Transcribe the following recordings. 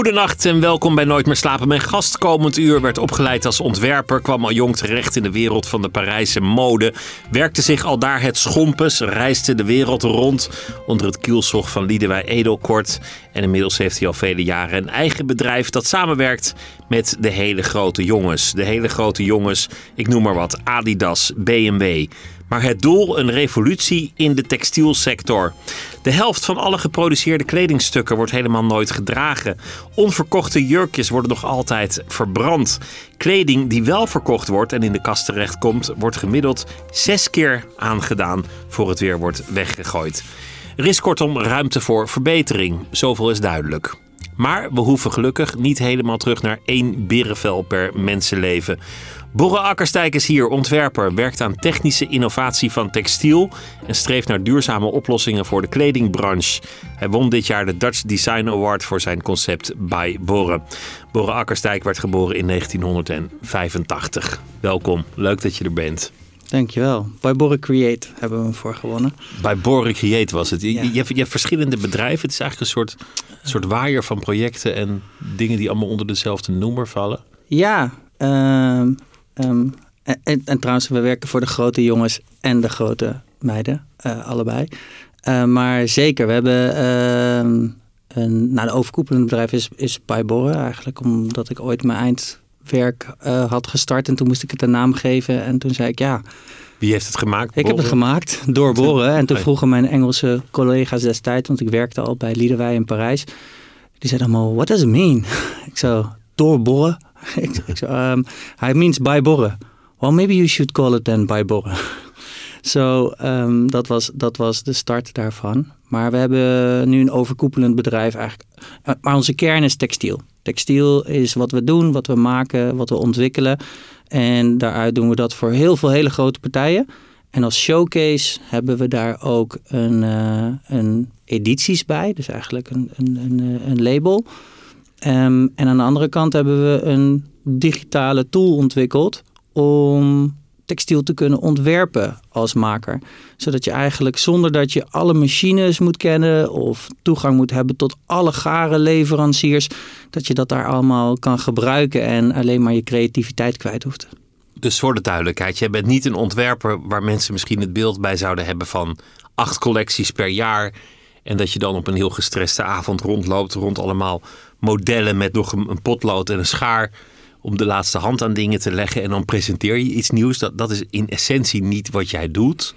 Goedenacht en welkom bij Nooit meer slapen. Mijn gast komend uur werd opgeleid als ontwerper, kwam al jong terecht in de wereld van de Parijse mode, werkte zich al daar het schompes, reisde de wereld rond onder het kielzog van Liedewij Edelkort en inmiddels heeft hij al vele jaren een eigen bedrijf dat samenwerkt met de hele grote jongens. De hele grote jongens, ik noem maar wat, Adidas, BMW. Maar het doel een revolutie in de textielsector. De helft van alle geproduceerde kledingstukken wordt helemaal nooit gedragen. Onverkochte jurkjes worden nog altijd verbrand. Kleding die wel verkocht wordt en in de kast terechtkomt, wordt gemiddeld zes keer aangedaan voor het weer wordt weggegooid. Er is kortom ruimte voor verbetering, zoveel is duidelijk. Maar we hoeven gelukkig niet helemaal terug naar één berenvel per mensenleven. Borre Akkerstijk is hier, ontwerper, werkt aan technische innovatie van textiel en streeft naar duurzame oplossingen voor de kledingbranche. Hij won dit jaar de Dutch Design Award voor zijn concept bij Borre. Borre Akkerstijk werd geboren in 1985. Welkom, leuk dat je er bent. Dankjewel. Bij Borre Create hebben we hem voor gewonnen. Bij Borre Create was het. Je, je, hebt, je hebt verschillende bedrijven. Het is eigenlijk een soort, soort waaier van projecten en dingen die allemaal onder dezelfde noemer vallen. Ja, ehm, ehm, en, en, trouwens, we werken voor de grote jongens en de grote meiden, uh, allebei. Uh, maar zeker, we hebben ehm, een, nou, de overkoepelende bedrijf is, is Borre eigenlijk, omdat ik ooit mijn eindwerk uh, had gestart en toen moest ik het een naam geven en toen zei ik ja. Wie heeft het gemaakt? Ik heb het gemaakt door Borre. En toen vroegen mijn Engelse collega's destijds, want ik werkte al bij Liederwij in Parijs. Die zeiden allemaal, what does it mean? Ik zo, door Borre? ik, zo, um, hij means by Borre. Well, maybe you should call it then by Borre. Zo, so, um, dat, was, dat was de start daarvan. Maar we hebben nu een overkoepelend bedrijf eigenlijk. Maar onze kern is textiel. Textiel is wat we doen, wat we maken, wat we ontwikkelen. En daaruit doen we dat voor heel veel hele grote partijen. En als showcase hebben we daar ook een, uh, een edities bij. Dus eigenlijk een, een, een, een label. Um, en aan de andere kant hebben we een digitale tool ontwikkeld om textiel te kunnen ontwerpen als maker. Zodat je eigenlijk zonder dat je alle machines moet kennen of toegang moet hebben tot alle gare leveranciers, dat je dat daar allemaal kan gebruiken en alleen maar je creativiteit kwijt hoeft. Dus voor de duidelijkheid, jij bent niet een ontwerper waar mensen misschien het beeld bij zouden hebben van acht collecties per jaar. En dat je dan op een heel gestreste avond rondloopt rond allemaal modellen met nog een potlood en een schaar om de laatste hand aan dingen te leggen en dan presenteer je iets nieuws. Dat, dat is in essentie niet wat jij doet.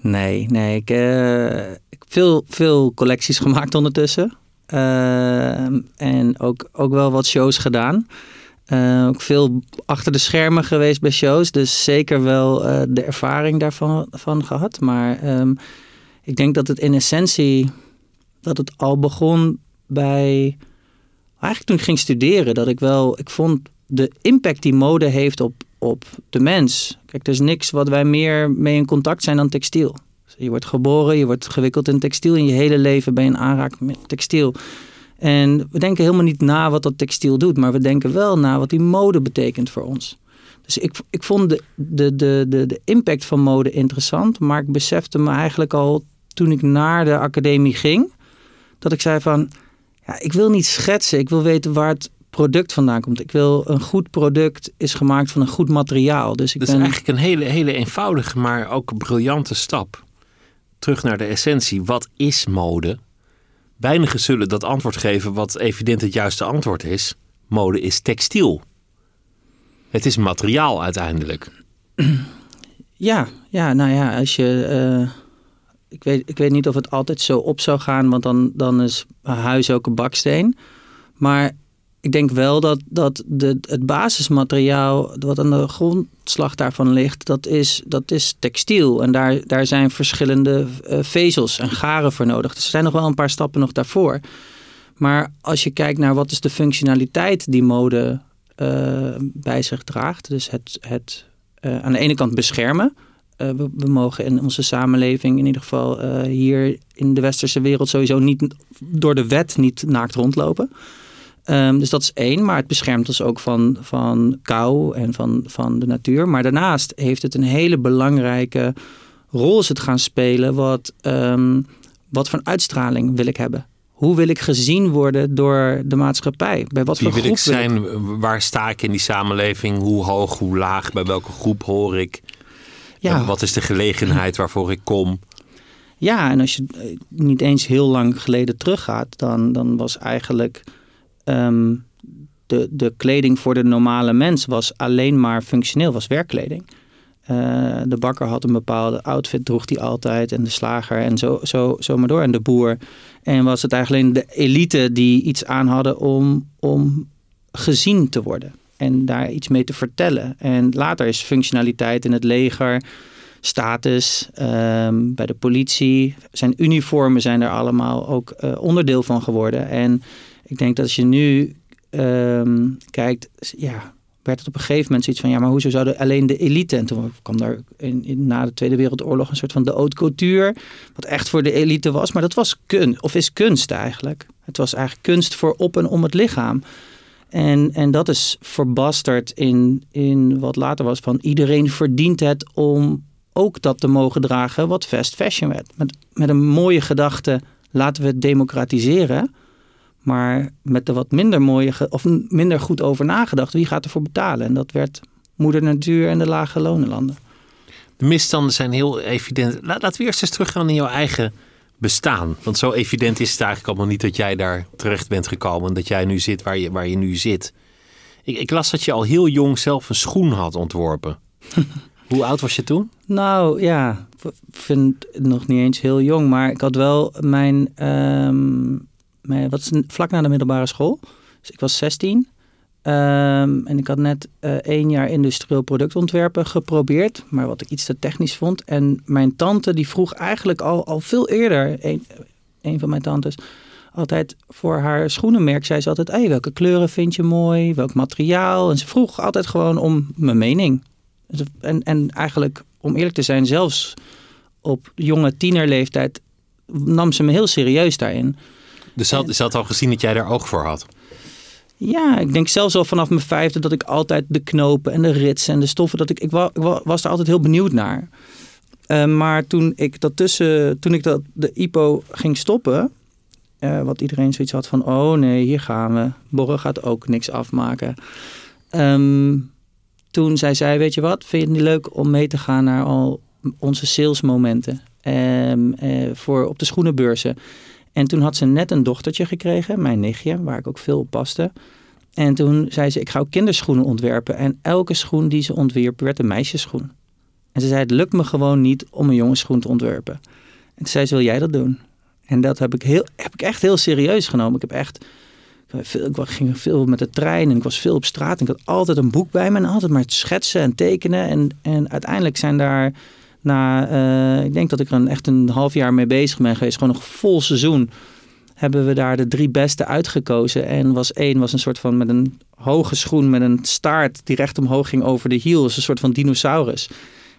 Nee, nee. Ik, uh, veel, veel collecties gemaakt ondertussen. Uh, en ook, ook wel wat shows gedaan. Uh, ook veel achter de schermen geweest bij shows. Dus zeker wel de ervaring daarvan van gehad. Maar um, ik denk dat het in essentie... dat het al begon bij... Eigenlijk toen ik ging studeren. Dat ik wel... Ik vond de impact die mode heeft op, op de mens. Kijk, er is niks wat wij meer mee in contact zijn dan textiel. Je wordt geboren, je wordt gewikkeld in textiel. In je hele leven ben je in aanraking met textiel. En we denken helemaal niet na wat dat textiel doet, maar we denken wel na wat die mode betekent voor ons. Dus ik, ik vond de, de, de, de, de impact van mode interessant, maar ik besefte me eigenlijk al toen ik naar de academie ging, dat ik zei van, ja, ik wil niet schetsen, ik wil weten waar het product vandaan komt. Ik wil een goed product is gemaakt van een goed materiaal. Dus ik dat ben... is eigenlijk een hele, hele eenvoudige, maar ook briljante stap. Terug naar de essentie. Wat is mode? Weinigen zullen dat antwoord geven wat evident het juiste antwoord is. Mode is textiel. Het is materiaal uiteindelijk. Ja, ja nou ja, als je... Uh, ik, weet, ik weet niet of het altijd zo op zou gaan, want dan, dan is huis ook een baksteen. Maar ik denk wel dat, dat de, het basismateriaal wat aan de grondslag daarvan ligt, dat is, dat is textiel. En daar, daar zijn verschillende uh, vezels en garen voor nodig. Dus er zijn nog wel een paar stappen nog daarvoor. Maar als je kijkt naar wat is de functionaliteit die mode uh, bij zich draagt. Dus het, het uh, aan de ene kant beschermen. eh, we, we mogen in onze samenleving, in ieder geval eh, hier in de westerse wereld, sowieso niet door de wet niet naakt rondlopen. Ehm, dus dat is één, maar het beschermt ons ook van, van kou en van, van de natuur. Maar daarnaast heeft het een hele belangrijke rol is het gaan spelen. Wat, ehm, wat voor uitstraling wil ik hebben? Hoe wil ik gezien worden door de maatschappij? Bij wat Wie voor wil ik groep wil ik- zijn? Waar sta ik in die samenleving? Hoe hoog, hoe laag? Bij welke groep hoor ik? Ja. Wat is de gelegenheid waarvoor ik kom? Ja, en als je eh, niet eens heel lang geleden teruggaat, dan, dan was eigenlijk ehm, de, de kleding voor de normale mens was alleen maar functioneel, was werkkleding. Eh, de bakker had een bepaalde outfit, droeg die altijd. En de slager en zo, zo, zo maar door. En de boer. En was het eigenlijk de elite die iets aan hadden om, om gezien te worden. En daar iets mee te vertellen. En later is functionaliteit in het leger, status, ehm, bij de politie. Zijn uniformen zijn er allemaal ook eh, onderdeel van geworden. En ik denk dat als je nu ehm, kijkt, ja, werd het op een gegeven moment zoiets van... ja, maar hoezo zouden alleen de elite... en toen kwam er in, na de Tweede Wereldoorlog een soort van de haute wat echt voor de elite was, maar dat was kunst, of is kunst eigenlijk. Het was eigenlijk kunst voor op en om het lichaam. En, en dat is verbasterd in, in wat later was van... iedereen verdient het om ook dat te mogen dragen wat fast fashion werd. Met, met een mooie gedachte, laten we het democratiseren... Maar met de wat minder mooie of minder goed over nagedacht, wie gaat ervoor betalen? En dat werd moeder natuur en de lage lonenlanden. De misstanden zijn heel evident. La- Laten we eerst eens teruggaan in jouw eigen bestaan. Want zo evident is het eigenlijk allemaal niet dat jij daar terecht bent gekomen. en Dat jij nu zit waar je, waar je nu zit. Ik, ik las dat je al heel jong zelf een schoen had ontworpen. Hoe oud was je toen? Nou ja, ik vind het nog niet eens heel jong, maar ik had wel mijn, ehm, mijn wat vlak na de middelbare school. Dus ik was 16. Ehm, en ik had net eh, één jaar industrieel productontwerpen geprobeerd, maar wat ik iets te technisch vond. En mijn tante die vroeg eigenlijk al, al veel eerder, een, een van mijn tantes, altijd voor haar schoenenmerk, zei ze altijd, welke kleuren vind je mooi, welk materiaal? En ze vroeg altijd gewoon om mijn mening. En, en eigenlijk, om eerlijk te zijn, zelfs op jonge tienerleeftijd nam ze me heel serieus daarin. Dus ze had, ze had al gezien dat jij daar oog voor had. Ja, ik denk zelfs al vanaf mijn vijfde dat ik altijd de knopen en de rits en de stoffen, dat ik, ik, wa- ik wa- was daar altijd heel benieuwd naar. Eh, maar toen ik dat tussen, toen ik dat de IPO ging stoppen, eh, wat iedereen zoiets had van, oh nee, hier gaan we. Borre gaat ook niks afmaken. Ehm, toen zei zij, weet je wat, vind je het niet leuk om mee te gaan naar al onze salesmomenten Ehm, eh, voor op de schoenenbeurzen? En toen had ze net een dochtertje gekregen, mijn nichtje, waar ik ook veel op paste. En toen zei ze, ik ga ook kinderschoenen ontwerpen. En elke schoen die ze ontwierp, werd een meisjesschoen. En ze zei, het lukt me gewoon niet om een jongensschoen te ontwerpen. En toen zei ze, wil jij dat doen? En dat heb ik, heel, heb ik echt heel serieus genomen. Ik heb echt... Veel, ik ging veel met de trein en ik was veel op straat. En ik had altijd een boek bij me en altijd maar schetsen en tekenen. En, en uiteindelijk zijn daar na, eh, ik denk dat ik er een, echt een half jaar mee bezig ben geweest. Gewoon een vol seizoen hebben we daar de drie beste uitgekozen. En was één was een soort van met een hoge schoen met een staart die recht omhoog ging over de hiel. Dus een soort van dinosaurus.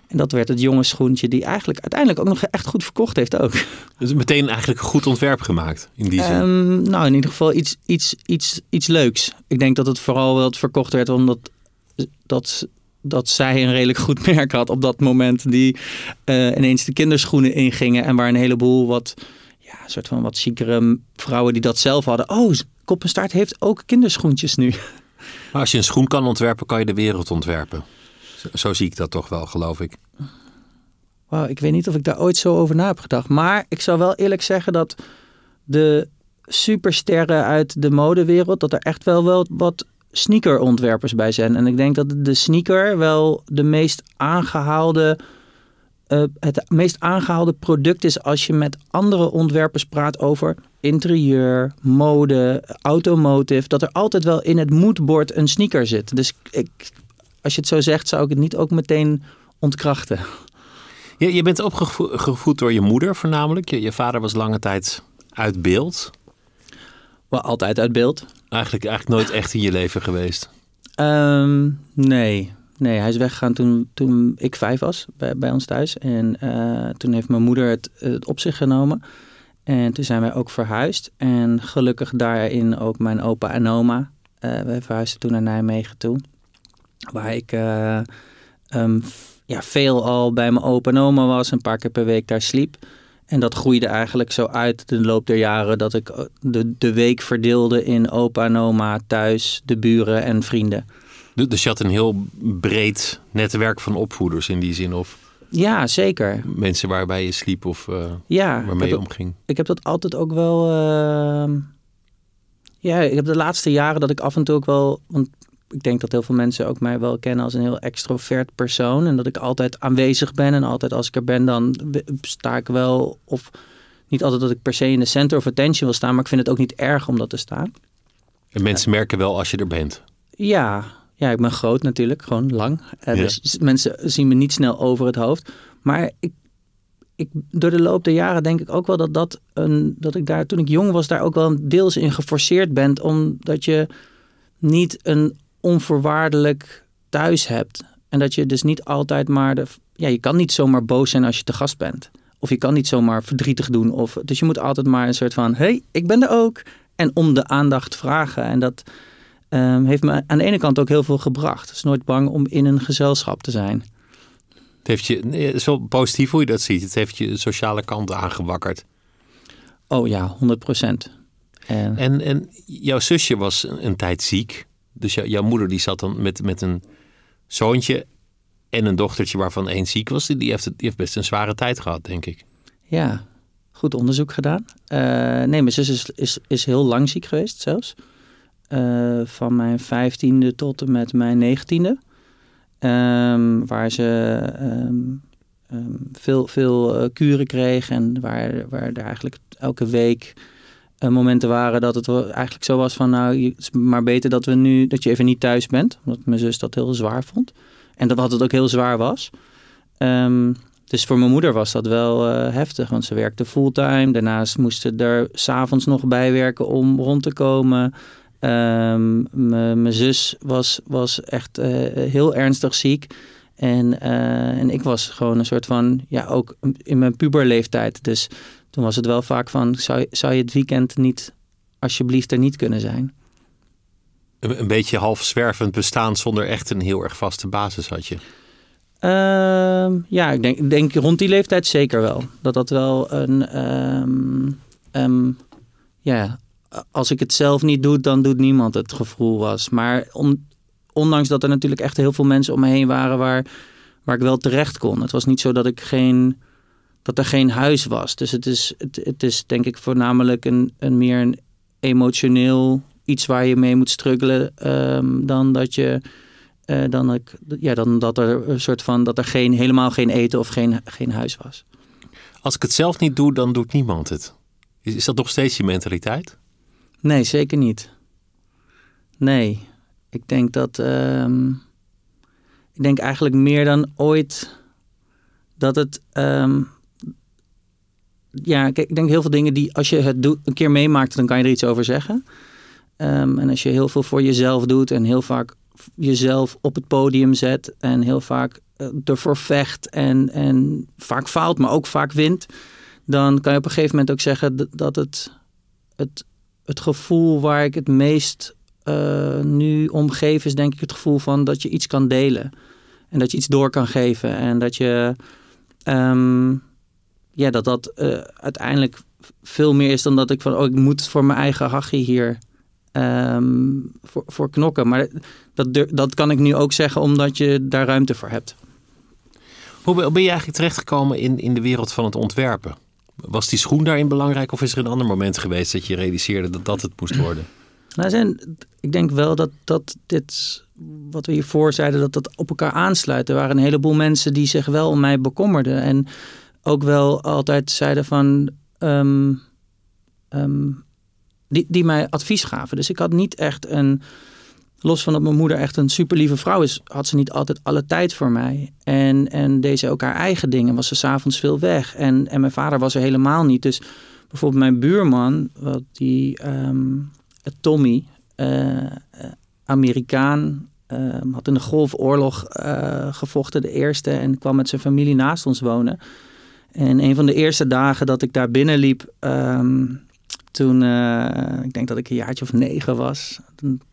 En dat werd het jonge schoentje die eigenlijk uiteindelijk ook nog echt goed verkocht heeft ook. Dus meteen eigenlijk een goed ontwerp gemaakt in die zin. Ehm, nou, in ieder geval iets, iets, iets, iets leuks. Ik denk dat het vooral wel verkocht werd omdat dat, dat zij een redelijk goed merk had op dat moment. Die eh, ineens de kinderschoenen ingingen en waar een heleboel wat, ja, soort van wat chicere vrouwen die dat zelf hadden. Oh, Kop en Staart heeft ook kinderschoentjes nu. Maar als je een schoen kan ontwerpen, kan je de wereld ontwerpen. Zo, zo zie ik dat toch wel, geloof ik. Wauw, ik weet niet of ik daar ooit zo over na heb gedacht. Maar ik zou wel eerlijk zeggen dat de supersterren uit de modewereld, dat er echt wel, wel wat sneakerontwerpers bij zijn. En ik denk dat de sneaker wel de meest aangehaalde, eh, het meest aangehaalde product is als je met andere ontwerpers praat over interieur, mode, automotive. Dat er altijd wel in het moodboard een sneaker zit. Dus ik, als je het zo zegt, zou ik het niet ook meteen ontkrachten. Je, je bent opgevoed door je moeder voornamelijk. Je, je vader was lange tijd uit beeld. Wel altijd uit beeld. Eigenlijk, eigenlijk nooit echt in je leven geweest. Ehm, nee, Nee, hij is weggegaan toen, toen ik vijf was bij, ons thuis. En eh, toen heeft mijn moeder het, het op zich genomen. En toen zijn wij ook verhuisd. En gelukkig daarin ook mijn opa en oma. Uh, we verhuisden toen naar Nijmegen toe. Waar ik uh, um, ja, veel al bij mijn opa en oma was. Een paar keer per week daar sliep. En dat groeide eigenlijk zo uit de loop der jaren dat ik de, de week verdeelde in opa en oma, thuis, de buren en vrienden. Dus je had een heel breed netwerk van opvoeders in die zin? Of ja, zeker. Mensen waarbij je sliep of uh, ja, waarmee je omging? ik heb dat altijd ook wel... Uh, ja, ik heb de laatste jaren dat ik af en toe ook wel... Want ik denk dat heel veel mensen ook mij wel kennen als een heel extrovert persoon. En dat ik altijd aanwezig ben. En altijd als ik er ben, dan sta ik wel. Of niet altijd dat ik per se in de center of attention wil staan. Maar ik vind het ook niet erg om dat te staan. En mensen merken wel als je er bent. Ja, ja, ik ben groot natuurlijk, gewoon lang. Uh, Dus mensen zien me niet snel over het hoofd. Maar ik, ik, door de loop der jaren denk ik ook wel dat, dat, een, dat ik daar toen ik jong was, daar ook wel deels in geforceerd ben. Omdat je niet een onvoorwaardelijk thuis hebt. En dat je dus niet altijd maar de. Ja, je kan niet zomaar boos zijn als je te gast bent. Of je kan niet zomaar verdrietig doen. Of, dus je moet altijd maar een soort van: hey, ik ben er ook. En om de aandacht vragen. En dat um, heeft me aan de ene kant ook heel veel gebracht. Is nooit bang om in een gezelschap te zijn. Het heeft je, wel positief hoe je dat ziet. Het heeft je sociale kant aangewakkerd. Oh ja, 100 procent. En, en, en jouw zusje was een tijd ziek. Dus jouw moeder die zat dan met, met een zoontje en een dochtertje waarvan één ziek was. Die heeft, die heeft best een zware tijd gehad, denk ik. Ja, goed onderzoek gedaan. Uh, nee, mijn zus is, is, is heel lang ziek geweest zelfs. Uh, van mijn vijftiende tot en met mijn negentiende. Um, waar ze um, um, veel, veel uh, kuren kreeg en waar, waar er eigenlijk elke week momenten waren dat het eigenlijk zo was van nou, het is maar beter dat we nu dat je even niet thuis bent, omdat mijn zus dat heel zwaar vond en dat wat het ook heel zwaar was. Um, dus voor mijn moeder was dat wel uh, heftig, want ze werkte fulltime. Daarnaast moesten er s'avonds nog bijwerken om rond te komen. Um, mijn zus was, was echt uh, heel ernstig ziek. En, en ik was gewoon een soort van, ja, ook in mijn puberleeftijd. Dus toen was het wel vaak van, zou, zou je het weekend niet alsjeblieft er niet kunnen zijn? Een, een beetje half zwervend bestaan zonder echt een heel erg vaste basis had je? Uh, ja, ik denk, denk rond die leeftijd zeker wel. Dat dat wel een, um, um, ja, als ik het zelf niet doe, dan doet niemand het gevoel was. Maar on, ondanks dat er natuurlijk echt heel veel mensen om me heen waren waar, waar ik wel terecht kon. Het was niet zo dat ik geen dat er geen huis was. Dus het is, het, het is denk ik voornamelijk een, een meer een emotioneel iets waar je mee moet struggelen um, dan dat je uh, dan, ik, ja, dan dat er een soort van dat er geen, helemaal geen eten of geen, geen huis was. Als ik het zelf niet doe, dan doet niemand het. Is, is dat nog steeds je mentaliteit? Nee, zeker niet. Nee, ik denk dat. Um, ik denk eigenlijk meer dan ooit dat het. Um, ja, ik denk heel veel dingen die als je het een keer meemaakt, dan kan je er iets over zeggen. Um, en als je heel veel voor jezelf doet en heel vaak jezelf op het podium zet en heel vaak uh, ervoor vecht en, en vaak faalt, maar ook vaak wint, dan kan je op een gegeven moment ook zeggen dat het, het, het gevoel waar ik het meest uh, nu omgeef is denk ik het gevoel van dat je iets kan delen. En dat je iets door kan geven. En dat je um, ja, dat dat uh, uiteindelijk veel meer is dan dat ik van oh, ik moet voor mijn eigen hachie hier um, voor, voor knokken. Maar dat, dat kan ik nu ook zeggen omdat je daar ruimte voor hebt. Hoe ben je eigenlijk terechtgekomen in, in de wereld van het ontwerpen? Was die schoen daarin belangrijk of is er een ander moment geweest dat je realiseerde dat dat het moest worden? Nou, zijn, ik denk wel dat, dat dit, wat we hiervoor zeiden, dat dat op elkaar aansluit. Er waren een heleboel mensen die zich wel om mij bekommerden. En ook wel altijd zeiden van. Um, um, die, die mij advies gaven. Dus ik had niet echt een. Los van dat mijn moeder echt een super lieve vrouw is, had ze niet altijd alle tijd voor mij. En, en deed ze ook haar eigen dingen. Was ze s'avonds veel weg. En, en mijn vader was er helemaal niet. Dus bijvoorbeeld mijn buurman, wat die um, Tommy, uh, Amerikaan, ehm, had in de Golfoorlog eh, gevochten, de eerste, en kwam met zijn familie naast ons wonen. En een van de eerste dagen dat ik daar binnenliep, ehm, toen, eh, ik denk dat ik een jaartje of negen was.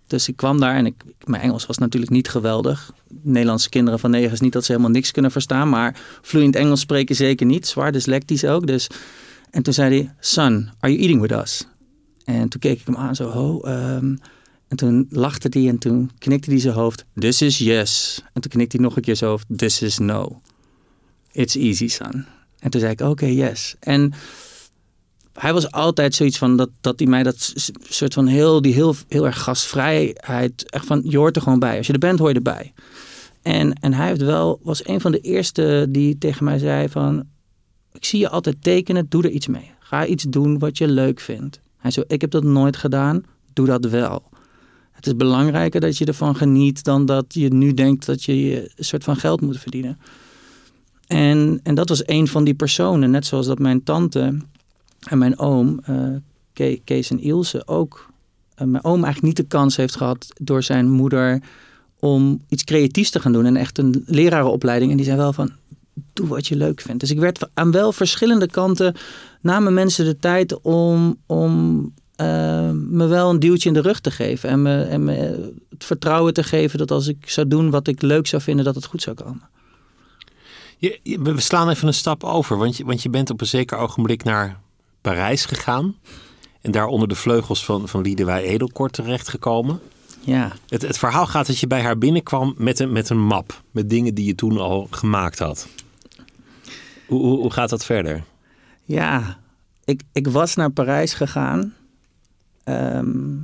Dus ik kwam daar en ik, mijn Engels was natuurlijk niet geweldig. Nederlandse kinderen van negen is niet dat ze helemaal niks kunnen verstaan, maar vloeiend Engels spreken zeker niet. Zwaar dyslectisch ook. Dus. En toen zei hij, son, are you eating with us? En toen keek ik hem aan zo, ehm, en toen lachte hij en toen knikte hij zijn hoofd. This is yes. En toen knikte hij nog een keer zijn hoofd. This is no. It's easy, son. En toen zei ik, oké, yes. En hij was altijd zoiets van dat, dat hij mij dat soort van heel, die heel, heel erg gastvrijheid, echt van, je hoort er gewoon bij. Als je er bent, hoor je erbij. En, en hij heeft wel, was een van de eerste die tegen mij zei van, ik zie je altijd tekenen, doe er iets mee. Ga iets doen wat je leuk vindt. Hij zei, ik heb dat nooit gedaan, doe dat wel. Het is belangrijker dat je ervan geniet dan dat je nu denkt dat je een soort van geld moet verdienen. En, en dat was een van die personen, net zoals dat mijn tante en mijn oom, eh, Ke- Kees en Ilse, ook. eh, mijn oom eigenlijk niet de kans heeft gehad door zijn moeder om iets creatiefs te gaan doen. En echt een lerarenopleiding. En die zei wel van, doe wat je leuk vindt. Dus ik werd aan wel verschillende kanten, namen mensen de tijd om, om eh, me wel een duwtje in de rug te geven. En me, en me het vertrouwen te geven dat als ik zou doen wat ik leuk zou vinden, dat het goed zou komen. Je, je- we slaan even een stap over, want je, want je bent op een zeker ogenblik naar Parijs gegaan. En daar onder de vleugels van, van Liedewij Edelkort terechtgekomen. Ja, Het, het verhaal gaat dat je bij haar binnenkwam met een, met een map. Met dingen die je toen al gemaakt had. Hoe, hoe, hoe gaat dat verder? Ja, ik, ik was naar Parijs gegaan. Ehm,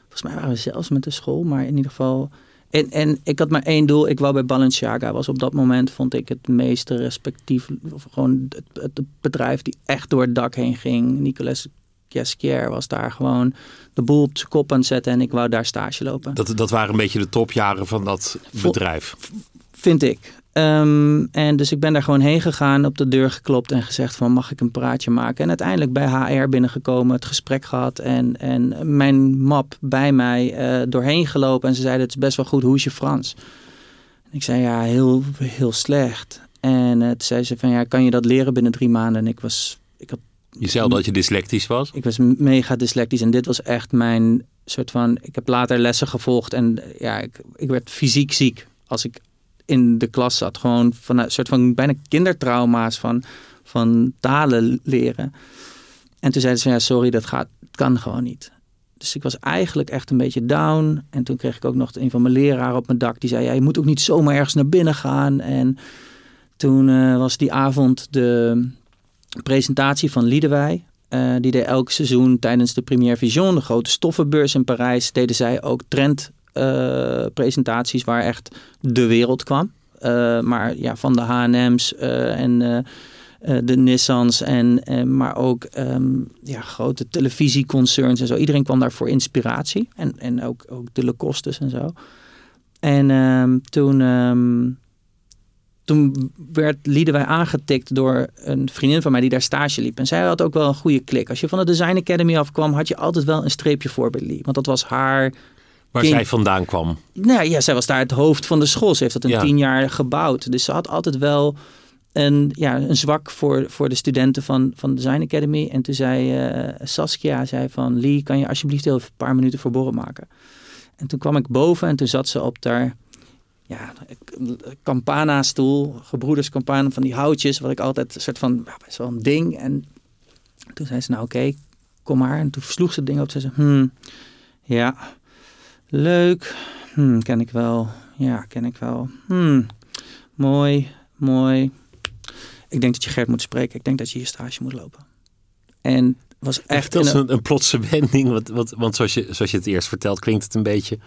volgens mij waren we zelfs met de school, maar in ieder geval. En, en ik had maar één doel. Ik wou bij Balenciaga. Was op dat moment vond ik het meest respectief. Gewoon het, het bedrijf die echt door het dak heen ging. Nicolas Casquier was daar gewoon de boel op zijn kop aan het zetten. En ik wou daar stage lopen. Dat, dat waren een beetje de topjaren van dat Vol- bedrijf. Vind ik. Ehm, en dus ik ben daar gewoon heen gegaan, op de deur geklopt en gezegd van mag ik een praatje maken. En uiteindelijk bij HR binnengekomen, het gesprek gehad en, en mijn map bij mij eh, doorheen gelopen. En ze zeiden het is best wel goed, hoe is je Frans? En ik zei ja, heel, heel slecht. En eh, toen zei ze van ja, kan je dat leren binnen drie maanden? En ik was, ik had Je zei al dat je dyslectisch was. ik was mega dyslectisch en dit was echt mijn soort van. Ik heb later lessen gevolgd en ja, ik, ik werd fysiek ziek als ik in de klas zat. Gewoon van een soort van bijna kindertrauma's van, van talen leren. En toen zeiden ze: ja, sorry, dat gaat, kan gewoon niet. Dus ik was eigenlijk echt een beetje down. En toen kreeg ik ook nog een van mijn leraren op mijn dak. Die zei: ja, je moet ook niet zomaar ergens naar binnen gaan. En toen eh, was die avond de presentatie van Liedewij. Eh, die deed elk seizoen tijdens de Première Vision, de grote stoffenbeurs in Parijs, deden zij ook trendpresentaties waar echt de wereld kwam. Eh, maar ja, van de H&M's eh, en eh, eh, de Nissans en eh, maar ook ehm, ja, grote televisieconcerns en zo. Iedereen kwam daar voor inspiratie en, en ook, ook de Lacostes en zo. En ehm, toen, ehm, toen werd Liedewij aangetikt door een vriendin van mij die daar stage liep. En zij had ook wel een goede klik. Als je van de Design Academy afkwam, had je altijd wel een streepje voor. Want dat was haar... Waar Kind- zij vandaan kwam. Nou ja, zij was daar het hoofd van de school. Ze heeft dat een Ja. tien jaar gebouwd. Dus ze had altijd wel een, ja, een zwak voor, voor de studenten van, van de Design Academy. En toen zei eh, Saskia zei van... Lee, kan je alsjeblieft heel even een paar minuten voor borren maken? En toen kwam ik boven en toen zat ze op daar... Ja, campana-stoel, gebroeders campana van die houtjes, wat ik altijd een soort van, ja, best wel een ding. En toen zei ze, nou oké, kom maar. En toen sloeg ze het ding op en zei ze, hmm, ja, leuk, hmm, ken ik wel, ja, ken ik wel, hmm, mooi, mooi. Ik denk dat je Gert moet spreken, ik denk dat je hier stage moet lopen. En was echt... Dat is een, een plotse wending. Want, want, want zoals, je, zoals je het eerst vertelt, klinkt het een beetje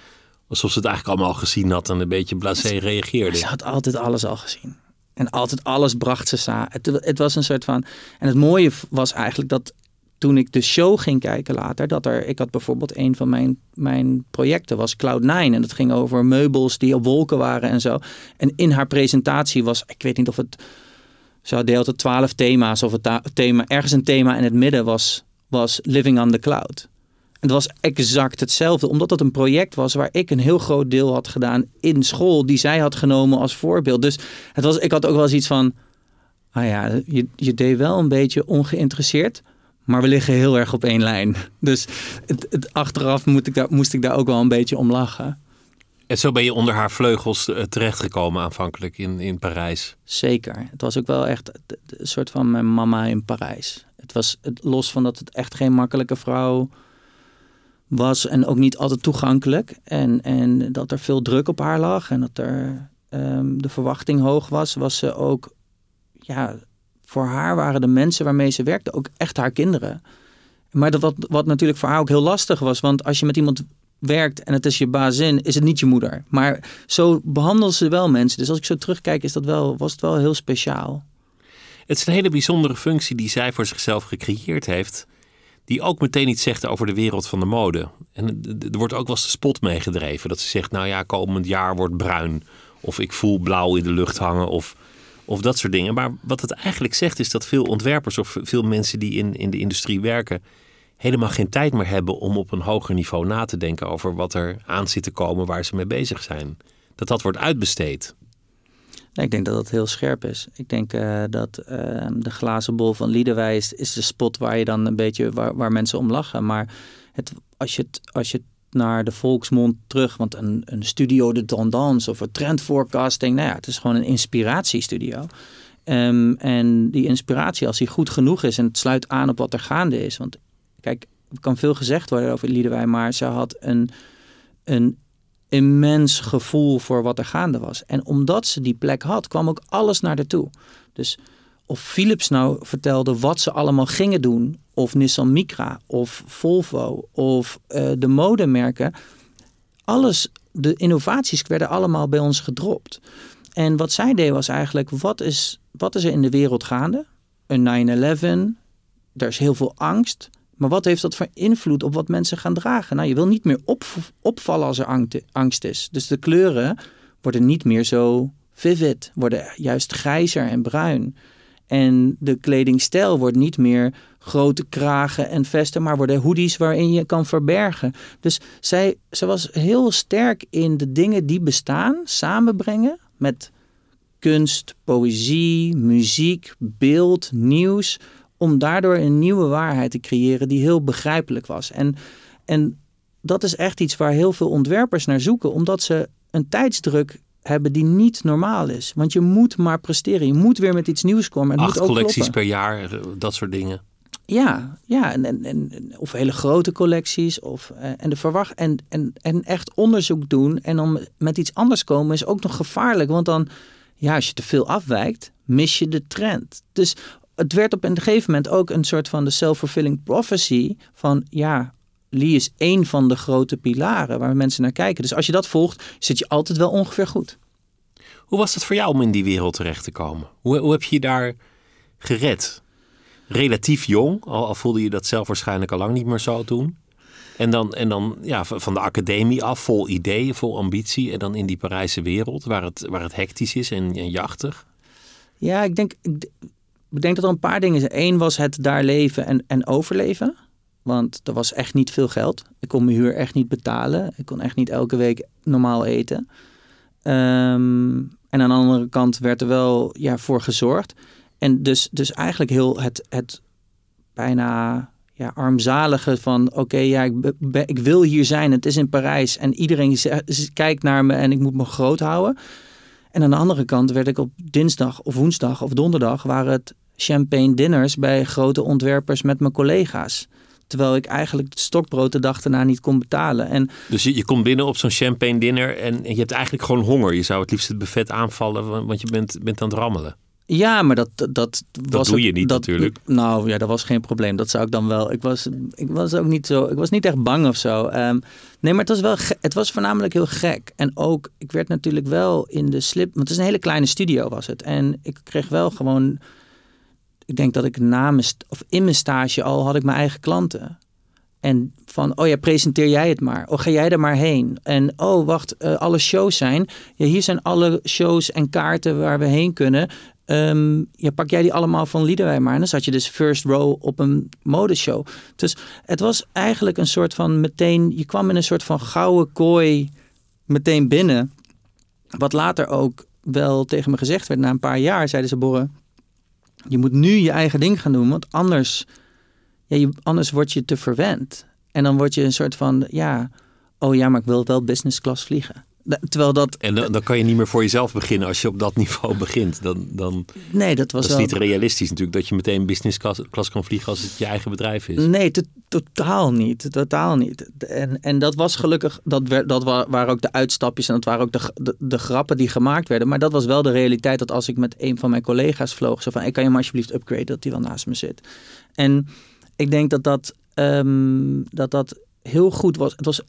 alsof ze het eigenlijk allemaal al gezien had en een beetje blasé reageerde. Ze had altijd alles al gezien. En altijd alles bracht ze samen. Het, het was een soort van. En het mooie was eigenlijk dat toen ik de show ging kijken later, dat er. Ik had bijvoorbeeld een van mijn, mijn projecten was Cloud9. En dat ging over meubels die op wolken waren en zo. En in haar presentatie was. Ik weet niet of het. Ze deelde twaalf thema's of het thema. Ergens een thema in het midden was, was Living on the Cloud. Het was exact hetzelfde, omdat het een project was waar ik een heel groot deel had gedaan in school, die zij had genomen als voorbeeld. Dus het was, ik had ook wel eens iets van, ah ja, je, je deed wel een beetje ongeïnteresseerd, maar we liggen heel erg op één lijn. Dus het, het, achteraf moet ik daar, moest ik daar ook wel een beetje om lachen. En zo ben je onder haar vleugels eh, terechtgekomen aanvankelijk in, in Parijs. Zeker. Het was ook wel echt een soort van mijn mama in Parijs. Het was het, los van dat het echt geen makkelijke vrouw was en ook niet altijd toegankelijk. En, en dat er veel druk op haar lag en dat er ehm, de verwachting hoog was, was ze ook, ja, voor haar waren de mensen waarmee ze werkte ook echt haar kinderen. Maar dat wat, wat natuurlijk voor haar ook heel lastig was, want als je met iemand werkt en het is je bazin, is het niet je moeder. Maar zo behandelen ze wel mensen. Dus als ik zo terugkijk, is dat wel, was het wel heel speciaal. Het is een hele bijzondere functie die zij voor zichzelf gecreëerd heeft. Die ook meteen iets zegt over de wereld van de mode. En er wordt ook wel eens de spot meegedreven. Dat ze zegt, nou ja, komend jaar wordt bruin. Of ik voel blauw in de lucht hangen. Of, of dat soort dingen. Maar wat het eigenlijk zegt is dat veel ontwerpers of veel mensen die in, in de industrie werken helemaal geen tijd meer hebben om op een hoger niveau na te denken over wat er aan zit te komen waar ze mee bezig zijn. Dat dat wordt uitbesteed. ik denk dat dat heel scherp is. Ik denk uh, dat uh, de glazen bol van Liedenwijs is de spot waar je dan een beetje waar, waar mensen om lachen. Maar het, als, je het, als je naar de volksmond terug, want een, een studio de tendance of een trendforecasting, nou ja, het is gewoon een inspiratiestudio. Um, en die inspiratie, als die goed genoeg is en het sluit aan op wat er gaande is. Want Kijk, er kan veel gezegd worden over Liedewij, maar ze had een, een immens gevoel voor wat er gaande was. En omdat ze die plek had, kwam ook alles naar haar toe. Dus of Philips nou vertelde wat ze allemaal gingen doen, of Nissan Micra, of Volvo, of uh, de modemerken, alles, de innovaties werden allemaal bij ons gedropt. En wat zij deed was eigenlijk, wat is, wat is er in de wereld gaande? Een 9-11, er is heel veel angst. Maar wat heeft dat voor invloed op wat mensen gaan dragen? Nou, je wil niet meer op, opvallen als er angst is. Dus de kleuren worden niet meer zo vivid, worden juist grijzer en bruin. En de kledingstijl wordt niet meer grote kragen en vesten, maar worden hoodies waarin je kan verbergen. Dus zij, ze was heel sterk in de dingen die bestaan samenbrengen met kunst, poëzie, muziek, beeld, nieuws om daardoor een nieuwe waarheid te creëren die heel begrijpelijk was. En, en dat is echt iets waar heel veel ontwerpers naar zoeken, omdat ze een tijdsdruk hebben die niet normaal is. Want je moet maar presteren. Je moet weer met iets nieuws komen. En Acht moet ook collecties per jaar, dat soort dingen. Ja, ja en, en, en, of hele grote collecties. Of, eh, en, de verwacht, en, en, en echt onderzoek doen en dan met iets anders komen is ook nog gevaarlijk. Want dan, ja, als je te veel afwijkt, mis je de trend. Dus het werd op een gegeven moment ook een soort van de self-fulfilling prophecy van ja, Lee is één van de grote pilaren waar mensen naar kijken. Dus als je dat volgt, zit je altijd wel ongeveer goed. Hoe was het voor jou om in die wereld terecht te komen? Hoe, hoe heb je je daar gered? Relatief jong, al, voelde je dat zelf waarschijnlijk al lang niet meer zo toen. En dan, en dan ja, van de academie af, vol ideeën, vol ambitie. En dan in die Parijse wereld, waar het, waar het hectisch is en, en jachtig. Ja, ik denk, ik denk dat er een paar dingen zijn. Eén was het daar leven en, en overleven. Want er was echt niet veel geld. Ik kon mijn huur echt niet betalen. Ik kon echt niet elke week normaal eten. Ehm, en aan de andere kant werd er wel ja, voor gezorgd. En dus, dus eigenlijk heel het, het bijna ja, armzalige van... oké, ja, ik, ik wil hier zijn. Het is in Parijs en iedereen kijkt naar me en ik moet me groot houden. En aan de andere kant werd ik op dinsdag of woensdag of donderdag... waren het champagne dinners bij grote ontwerpers met mijn collega's. Terwijl ik eigenlijk het stokbrood de dag daarna niet kon betalen. En, dus je, komt binnen op zo'n champagne dinner en, je hebt eigenlijk gewoon honger. Je zou het liefst het buffet aanvallen, want je bent, bent aan het rammelen. Ja, maar dat, dat, dat, dat doe je niet dat, natuurlijk. Nou ja, dat was geen probleem. Dat zou ik dan wel. Ik was, ik was ook niet zo. Ik was niet echt bang of zo. Um, nee, maar het was wel. Het was voornamelijk heel gek. En ook, ik werd natuurlijk wel in de slip. Want het is een hele kleine studio was het. En ik kreeg wel gewoon ik denk dat ik na mijn, of in mijn stage al had ik mijn eigen klanten. En van, oh ja, presenteer jij het maar. Oh, ga jij er maar heen. En oh, wacht, eh, alle shows zijn. Ja, hier zijn alle shows en kaarten waar we heen kunnen. Ehm, ja, pak jij die allemaal van Liederwij maar. En dan zat je dus first row op een modeshow. Dus het was eigenlijk een soort van meteen... Je kwam in een soort van gouden kooi meteen binnen. Wat later ook wel tegen me gezegd werd. Na een paar jaar zeiden ze, Borre... Je moet nu je eigen ding gaan doen. Want anders, ja, je, anders word je te verwend. En dan word je een soort van... Ja, oh ja, maar ik wil wel business class vliegen. Terwijl dat... En dan, dan, kan je niet meer voor jezelf beginnen als je op dat niveau begint. Dan, dan, nee, dat was dat is niet realistisch natuurlijk dat je meteen business class, kan vliegen als het je eigen bedrijf is. Nee, totaal niet. Totaal niet. En, en dat was gelukkig, dat, werd, dat waren ook de uitstapjes en dat waren ook de, de, grappen die gemaakt werden. Maar dat was wel de realiteit dat als ik met een van mijn collega's vloog, zo van, ik kan je maar alsjeblieft upgraden, dat die wel naast me zit. En ik denk dat dat, um, dat, dat heel goed was. Het was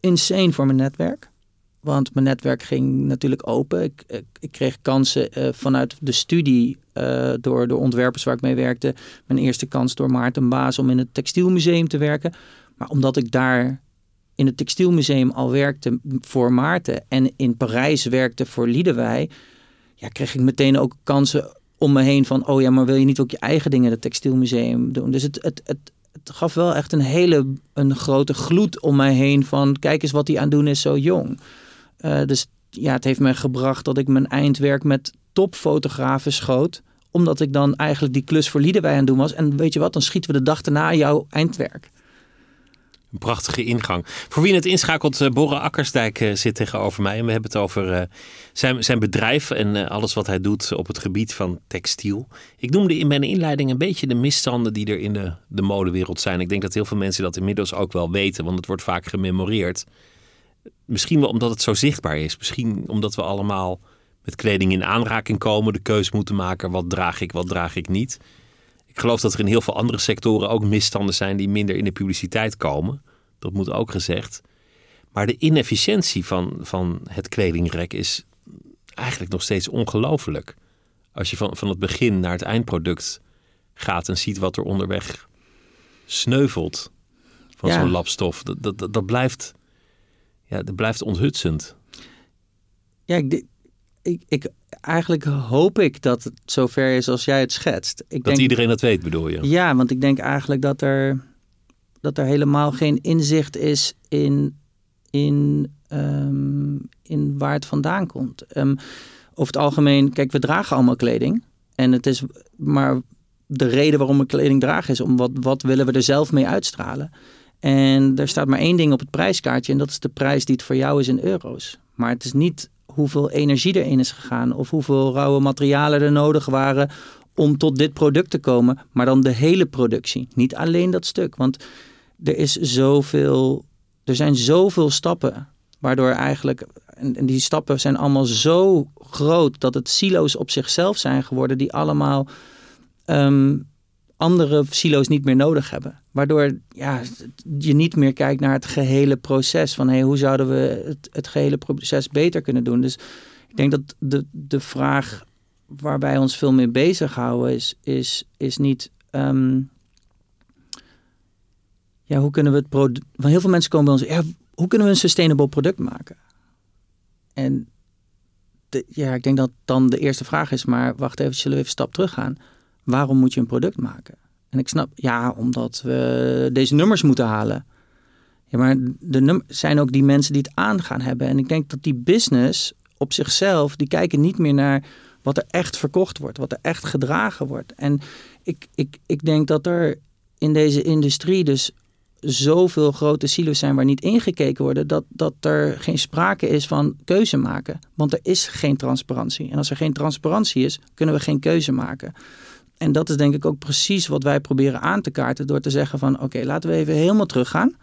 insane voor mijn netwerk. Want mijn netwerk ging natuurlijk open. Ik, ik, kreeg kansen uh, vanuit de studie uh, door de ontwerpers waar ik mee werkte. Mijn eerste kans door Maarten Baas om in het Textielmuseum te werken. Maar omdat ik daar in het Textielmuseum al werkte voor Maarten en in Parijs werkte voor Liedewij, ja, kreeg ik meteen ook kansen om me heen van, oh ja, maar wil je niet ook je eigen dingen in het Textielmuseum doen? Dus het, het, het, het gaf wel echt een hele een grote gloed om mij heen van kijk eens wat hij aan doen is zo jong. Uh, dus ja, het heeft mij gebracht dat ik mijn eindwerk met topfotografen schoot. Omdat ik dan eigenlijk die klus voor Liedewij aan het doen was. En weet je wat, dan schieten we de dag erna jouw eindwerk. Een prachtige ingang. Voor wie het inschakelt, uh, Borre Akkersdijk uh, zit tegenover mij. En we hebben het over uh, zijn, zijn bedrijf en alles wat hij doet op het gebied van textiel. Ik noemde in mijn inleiding een beetje de misstanden die er in de, de modewereld zijn. Ik denk dat heel veel mensen dat inmiddels ook wel weten, want het wordt vaak gememoreerd. Misschien wel omdat het zo zichtbaar is. Misschien omdat we allemaal met kleding in aanraking komen, de keus moeten maken: wat draag ik, wat draag ik niet. Ik geloof dat er in heel veel andere sectoren ook misstanden zijn die minder in de publiciteit komen. Dat moet ook gezegd. Maar de inefficiëntie van, van het kledingrek is eigenlijk nog steeds ongelooflijk. Als je van, van het begin naar het eindproduct gaat en ziet wat er onderweg sneuvelt van zo'n labstof. Dat, dat, dat, blijft, ja, dat blijft onthutsend. Ja, ik, ik, ik, eigenlijk hoop ik dat het zover is als jij het schetst. Ik dat denk, iedereen dat weet, bedoel je? Ja, want ik denk eigenlijk dat er, dat er helemaal geen inzicht is in, in, um, in waar het vandaan komt. Um, over het algemeen, kijk, we dragen allemaal kleding. En het is maar de reden waarom we kleding dragen is om wat, wat willen we er zelf mee uitstralen. En er staat maar één ding op het prijskaartje en dat is de prijs die het voor jou is in euro's. Maar het is niet hoeveel energie erin is gegaan of hoeveel rauwe materialen er nodig waren om tot dit product te komen, maar dan de hele productie, niet alleen dat stuk. Want er is zoveel, er zijn zoveel stappen, waardoor eigenlijk, en die stappen zijn allemaal zo groot dat het silo's op zichzelf zijn geworden, die allemaal ehm, andere silo's niet meer nodig hebben. Waardoor ja, je niet meer kijkt naar het gehele proces. Van hey, hoe zouden we het, het gehele proces beter kunnen doen? Dus ik denk dat de, de vraag waar wij ons veel mee bezighouden is, is, is niet. Ehm, ja, hoe kunnen we het product. Want heel veel mensen komen bij ons. Ja, hoe kunnen we een sustainable product maken? En de, ja, ik denk dat dan de eerste vraag is. Maar wacht even, zullen we even een stap terug gaan? Waarom moet je een product maken? En ik snap, ja, omdat we deze nummers moeten halen. Ja, maar de zijn ook die mensen die het aan gaan hebben. En ik denk dat die business op zichzelf, die kijken niet meer naar wat er echt verkocht wordt, wat er echt gedragen wordt. En ik, ik, ik denk dat er in deze industrie dus zoveel grote silo's zijn waar niet ingekeken worden, dat, dat er geen sprake is van keuze maken. Want er is geen transparantie. En als er geen transparantie is, kunnen we geen keuze maken. En dat is denk ik ook precies wat wij proberen aan te kaarten door te zeggen van oké, laten we even helemaal teruggaan.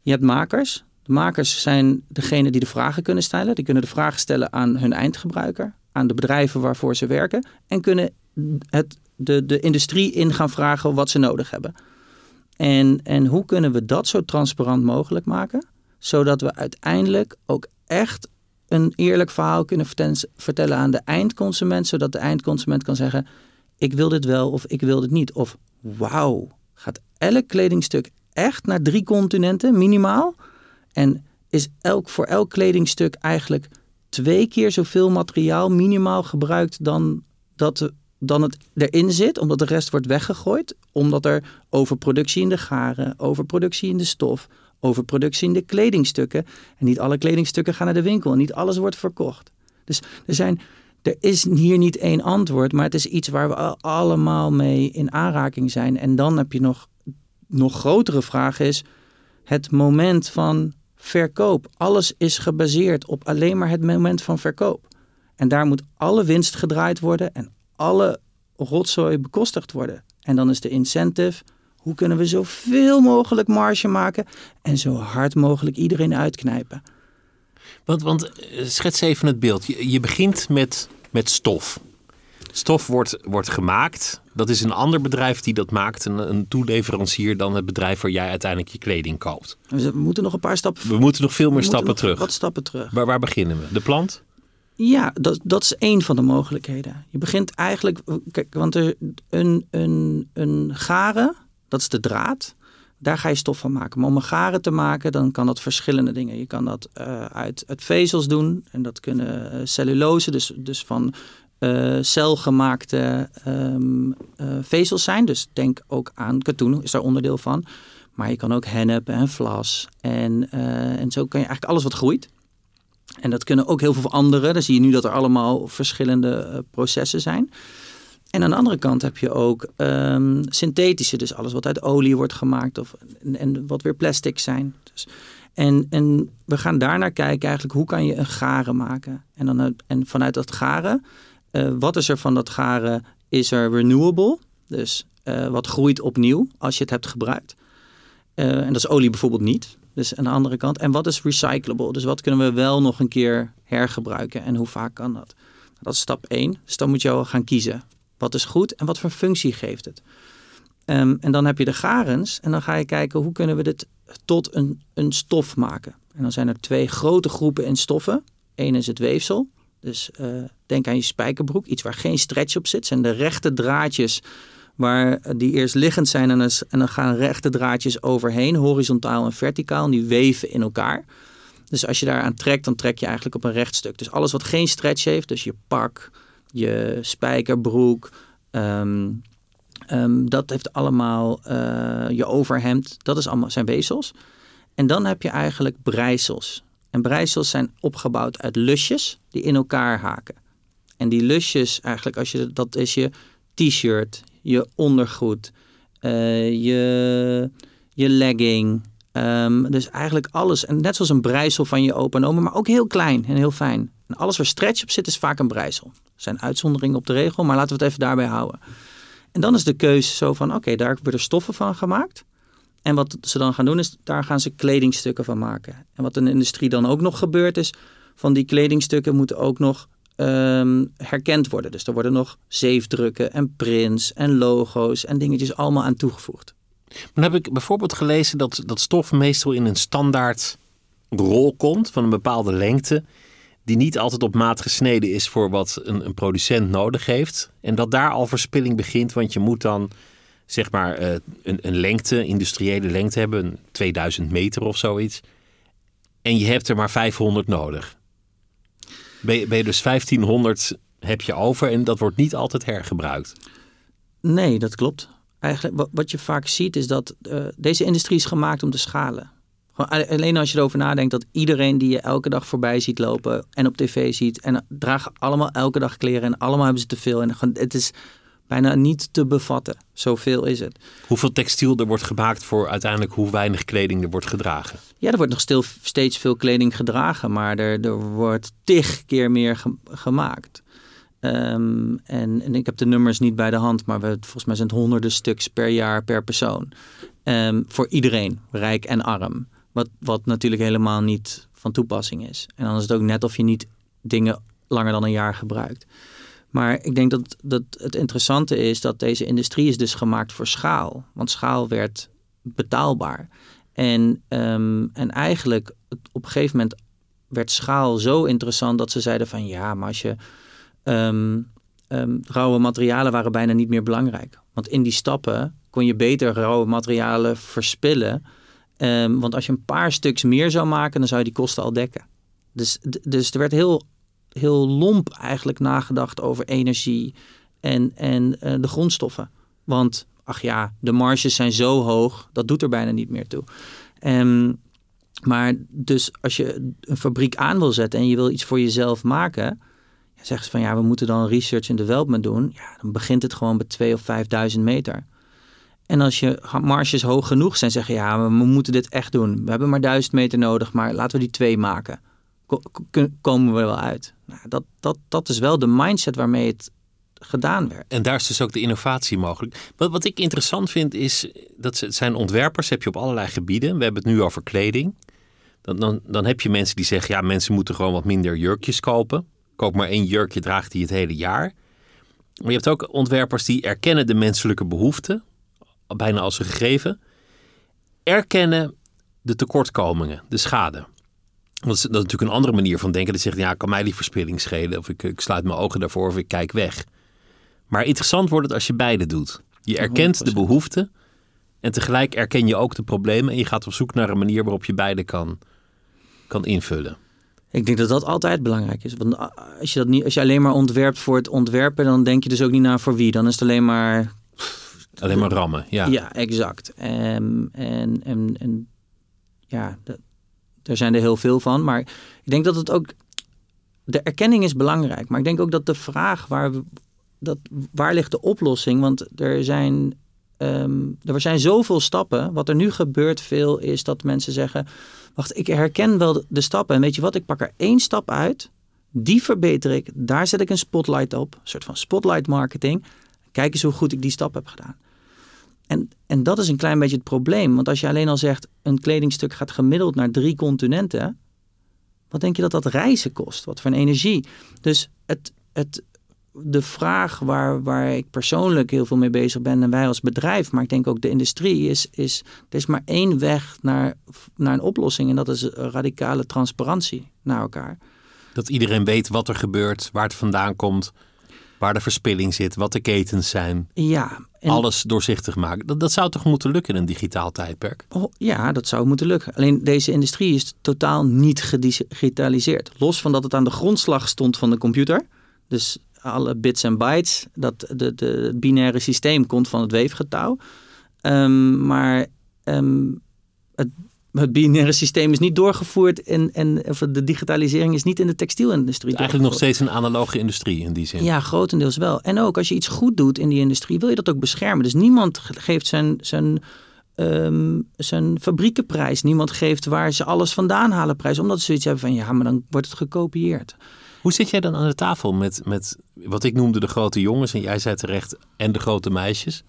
Je hebt makers. De makers zijn degene die de vragen kunnen stellen. Die kunnen de vragen stellen aan hun eindgebruiker, aan de bedrijven waarvoor ze werken en kunnen het, de, de industrie in gaan vragen wat ze nodig hebben. En, en hoe kunnen we dat zo transparant mogelijk maken, zodat we uiteindelijk ook echt een eerlijk verhaal kunnen vertellen aan de eindconsument, zodat de eindconsument kan zeggen: ik wil dit wel of ik wil dit niet. Of wauw, gaat elk kledingstuk echt naar drie continenten minimaal. En is elk, voor elk kledingstuk eigenlijk twee keer zoveel materiaal minimaal gebruikt dan, dat, dan het erin zit. Omdat de rest wordt weggegooid. Omdat er overproductie in de garen, overproductie in de stof, overproductie in de kledingstukken. En niet alle kledingstukken gaan naar de winkel en niet alles wordt verkocht. Dus er zijn er is hier niet één antwoord, maar het is iets waar we allemaal mee in aanraking zijn. En dan heb je nog, nog grotere vraag is het moment van verkoop. Alles is gebaseerd op alleen maar het moment van verkoop. En daar moet alle winst gedraaid worden en alle rotzooi bekostigd worden. En dan is de incentive, hoe kunnen we zoveel mogelijk marge maken en zo hard mogelijk iedereen uitknijpen. Want, want eh, schets even het beeld. Je, je begint met, met stof. Stof wordt, wordt gemaakt. Dat is een ander bedrijf die dat maakt. Een, een toeleverancier dan het bedrijf waar jij uiteindelijk je kleding koopt. Dus we moeten nog een paar stappen... We moeten nog veel meer stappen nog terug. Wat stappen terug. Waar, waar beginnen we? De plant? Ja, dat, dat is één van de mogelijkheden. Je begint eigenlijk, kijk, want er, een, een, een garen, dat is de draad, daar ga je stof van maken. Maar om een garen te maken, dan kan dat verschillende dingen. Je kan dat eh, uit, uit vezels doen en dat kunnen eh, cellulose, dus, dus van eh, celgemaakte ehm, eh, vezels zijn. Dus denk ook aan katoen, is daar onderdeel van. Maar je kan ook hennep en vlas. En, en zo kan je eigenlijk alles wat groeit. En dat kunnen ook heel veel andere. Dan zie je nu dat er allemaal verschillende processen zijn. En aan de andere kant heb je ook ehm, synthetische, dus alles wat uit olie wordt gemaakt of, en, en wat weer plastic zijn. Dus, en, en we gaan daarnaar kijken eigenlijk hoe kan je een garen maken. En, dan, en vanuit dat garen, eh, wat is er van dat garen? Is er renewable, dus eh, wat groeit opnieuw als je het hebt gebruikt. Eh, en dat is olie bijvoorbeeld niet. Dus aan de andere kant. En wat is recyclable? Dus wat kunnen we wel nog een keer hergebruiken en hoe vaak kan dat? Dat is stap 1. Dus dan moet je al gaan kiezen. Wat is goed en wat voor functie geeft het? Ehm, en dan heb je de garens en dan ga je kijken hoe kunnen we dit tot een, een stof maken. En dan zijn er twee grote groepen in stoffen. Eén is het weefsel. Dus eh, denk aan je spijkerbroek, iets waar geen stretch op zit. Zijn de rechte draadjes waar eh, die eerst liggend zijn en dan, is- en dan gaan rechte draadjes overheen, horizontaal en verticaal. En die weven in elkaar. Dus als je daaraan trekt, dan trek je eigenlijk op een recht stuk. Dus alles wat geen stretch heeft, dus je pak, je spijkerbroek, ehm, ehm, dat heeft allemaal eh, je overhemd, dat is allemaal, zijn weefsels. En dan heb je eigenlijk breisels. En breisels zijn opgebouwd uit lusjes die in elkaar haken. En die lusjes, eigenlijk, als je, dat is je t-shirt, je ondergoed, eh, je, je legging. Ehm, dus eigenlijk alles. En net zoals een breisel van je opa en oma, maar ook heel klein en heel fijn. En alles waar stretch op zit, is vaak een breisel. Zijn uitzonderingen op de regel, maar laten we het even daarbij houden. En dan is de keuze zo van, oké, daar worden stoffen van gemaakt. En wat ze dan gaan doen is, daar gaan ze kledingstukken van maken. En wat in de industrie dan ook nog gebeurt is, van die kledingstukken moeten ook nog ehm, herkend worden. Dus er worden nog zeefdrukken en prints en logo's en dingetjes allemaal aan toegevoegd. Dan heb ik bijvoorbeeld gelezen dat, dat stof meestal in een standaard rol komt van een bepaalde lengte. Die niet altijd op maat gesneden is voor wat een, een producent nodig heeft. En dat daar al verspilling begint, want je moet dan zeg maar eh, een, een lengte, industriële lengte hebben, een 2000 meter of zoiets. En je hebt er maar 500 nodig. Ben je, ben je dus 1500 heb je over en dat wordt niet altijd hergebruikt. Nee, dat klopt. Eigenlijk wat, wat je vaak ziet is dat eh, deze industrie is gemaakt om te schalen. Gewoon alleen als je erover nadenkt dat iedereen die je elke dag voorbij ziet lopen en op tv ziet en dragen allemaal elke dag kleren en allemaal hebben ze te veel en het is bijna niet te bevatten. Zoveel is het. Hoeveel textiel er wordt gemaakt voor uiteindelijk hoe weinig kleding er wordt gedragen. Ja, er wordt nog stil, steeds veel kleding gedragen, maar er, er wordt tig keer meer ge- gemaakt. Ehm, en, en ik heb de nummers niet bij de hand, maar we, volgens mij zijn het honderden stuks per jaar per persoon. Ehm, voor iedereen, rijk en arm. Wat, wat natuurlijk helemaal niet van toepassing is. En dan is het ook net of je niet dingen langer dan een jaar gebruikt. Maar ik denk dat, dat het interessante is dat deze industrie is dus gemaakt voor schaal. Want schaal werd betaalbaar. En, ehm, en eigenlijk op een gegeven moment werd schaal zo interessant dat ze zeiden van ja, maar als je ehm, ehm, rauwe materialen waren bijna niet meer belangrijk. Want in die stappen kon je beter rauwe materialen verspillen. Ehm, want als je een paar stuks meer zou maken, dan zou je die kosten al dekken. Dus, dus er werd heel, heel lomp eigenlijk nagedacht over energie en, en eh, de grondstoffen. Want, ach ja, de marges zijn zo hoog, dat doet er bijna niet meer toe. Ehm, maar dus als je een fabriek aan wil zetten en je wil iets voor jezelf maken, zeggen ze van ja, we moeten dan research en development doen. Ja, dan begint het gewoon bij 2 of 5.000 meter. En als je marges hoog genoeg zijn, zeggen ja, we moeten dit echt doen. We hebben maar 1000 meter nodig, maar laten we die twee maken. Ko- ko- komen we wel uit. Nou, dat, dat, dat is wel de mindset waarmee het gedaan werd. En daar is dus ook de innovatie mogelijk. Wat, wat ik interessant vind is dat ze, zijn ontwerpers, heb je op allerlei gebieden. We hebben het nu over kleding. Dan, dan, dan heb je mensen die zeggen, ja, mensen moeten gewoon wat minder jurkjes kopen. Koop maar één jurkje, draagt die het hele jaar. Maar je hebt ook ontwerpers die erkennen de menselijke behoeften, bijna als een gegeven. Erkennen de tekortkomingen, de schade. Dat is, dat is natuurlijk een andere manier van denken. Dat zegt, ja, kan mij die verspilling schelen? Of ik, ik sluit mijn ogen daarvoor of ik kijk weg. Maar interessant wordt het als je beide doet. Je erkent de 100%. behoeften en tegelijk erken je ook de problemen. En je gaat op zoek naar een manier waarop je beide kan, kan invullen. Ik denk dat dat altijd belangrijk is. Want als je, dat niet, als je alleen maar ontwerpt voor het ontwerpen, dan denk je dus ook niet na voor wie. Dan is het alleen maar Alleen maar rammen. Ja. Ja, exact. Ehm, en, en, en ja, er zijn er heel veel van. Maar ik denk dat het ook. De erkenning is belangrijk. Maar ik denk ook dat de vraag waar, dat, waar ligt de oplossing? Want er zijn, ehm, er zijn zoveel stappen. Wat er nu gebeurt veel is dat mensen zeggen: Wacht, ik herken wel de stappen. En weet je wat? Ik pak er één stap uit. Die verbeter ik. Daar zet ik een spotlight op. Een soort van spotlight marketing. Kijk eens hoe goed ik die stap heb gedaan. En, en dat is een klein beetje het probleem. Want als je alleen al zegt, een kledingstuk gaat gemiddeld naar drie continenten. Wat denk je dat dat reizen kost? Wat voor een energie? Dus het, het, de vraag waar, waar ik persoonlijk heel veel mee bezig ben en wij als bedrijf, maar ik denk ook de industrie, is, is er is maar één weg naar, naar een oplossing. En dat is radicale transparantie naar elkaar. Dat iedereen weet wat er gebeurt, waar het vandaan komt, waar de verspilling zit, wat de ketens zijn. Ja, en- Alles doorzichtig maken. Dat, dat zou toch moeten lukken in een digitaal tijdperk? Oh, ja, dat zou moeten lukken. Alleen deze industrie is totaal niet gedigitaliseerd. Los van dat het aan de grondslag stond van de computer. Dus alle bits en bytes. Dat de, de, het binaire systeem komt van het weefgetouw. Ehm, maar ehm, het, het binaire systeem is niet doorgevoerd. En, en of de digitalisering is niet in de textielindustrie. Eigenlijk nog steeds een analoge industrie in die zin. Ja, grotendeels wel. En ook als je iets goed doet in die industrie, wil je dat ook beschermen. Dus niemand ge- geeft zijn, zijn, ehm, zijn fabriekenprijs. Niemand geeft waar ze alles vandaan halen prijs. Omdat ze zoiets hebben van ja, maar dan wordt het gekopieerd. Hoe zit jij dan aan de tafel met, met wat ik noemde de grote jongens en jij zei terecht en de grote meisjes?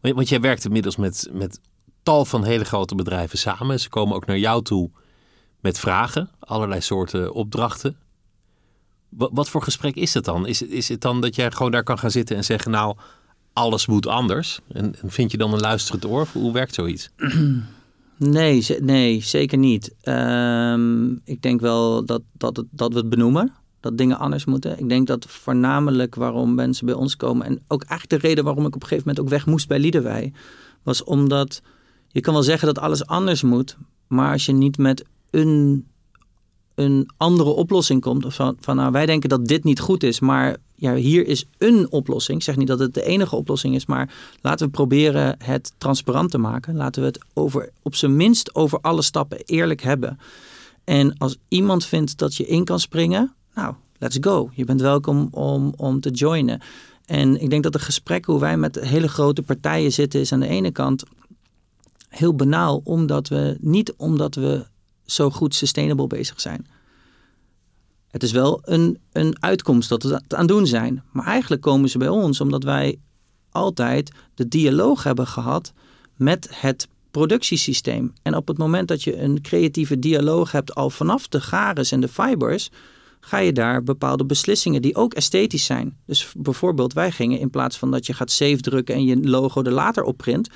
Want, want jij werkt inmiddels met, met tal van hele grote bedrijven samen. Ze komen ook naar jou toe met vragen, allerlei soorten opdrachten. Wat, voor gesprek is het dan? Is, is het dan dat jij gewoon daar kan gaan zitten en zeggen, nou, alles moet anders? En, en vind je dan een luisterend oor? Hoe werkt zoiets? Nee, nee zeker niet. Ehm, ik denk wel dat, dat, dat we het benoemen. Dat dingen anders moeten. Ik denk dat voornamelijk waarom mensen bij ons komen. En ook eigenlijk de reden waarom ik op een gegeven moment ook weg moest bij Liederwij. Was omdat je kan wel zeggen dat alles anders moet. Maar als je niet met een, een andere oplossing komt. Of van, van nou wij denken dat dit niet goed is. Maar ja, hier is een oplossing. Ik zeg niet dat het de enige oplossing is. Maar laten we proberen het transparant te maken. Laten we het over, op zijn minst over alle stappen eerlijk hebben. En als iemand vindt dat je in kan springen, nou, let's go. Je bent welkom om, om te joinen. En ik denk dat de gesprekken hoe wij met hele grote partijen zitten, is aan de ene kant heel banaal, omdat we niet omdat we zo goed sustainable bezig zijn. Het is wel een, een uitkomst dat we het aan doen zijn. Maar eigenlijk komen ze bij ons omdat wij altijd de dialoog hebben gehad met het productiesysteem. En op het moment dat je een creatieve dialoog hebt al vanaf de gares en de fibers, ga je daar bepaalde beslissingen die ook esthetisch zijn. Dus bijvoorbeeld wij gingen in plaats van dat je gaat save drukken en je logo er later op print,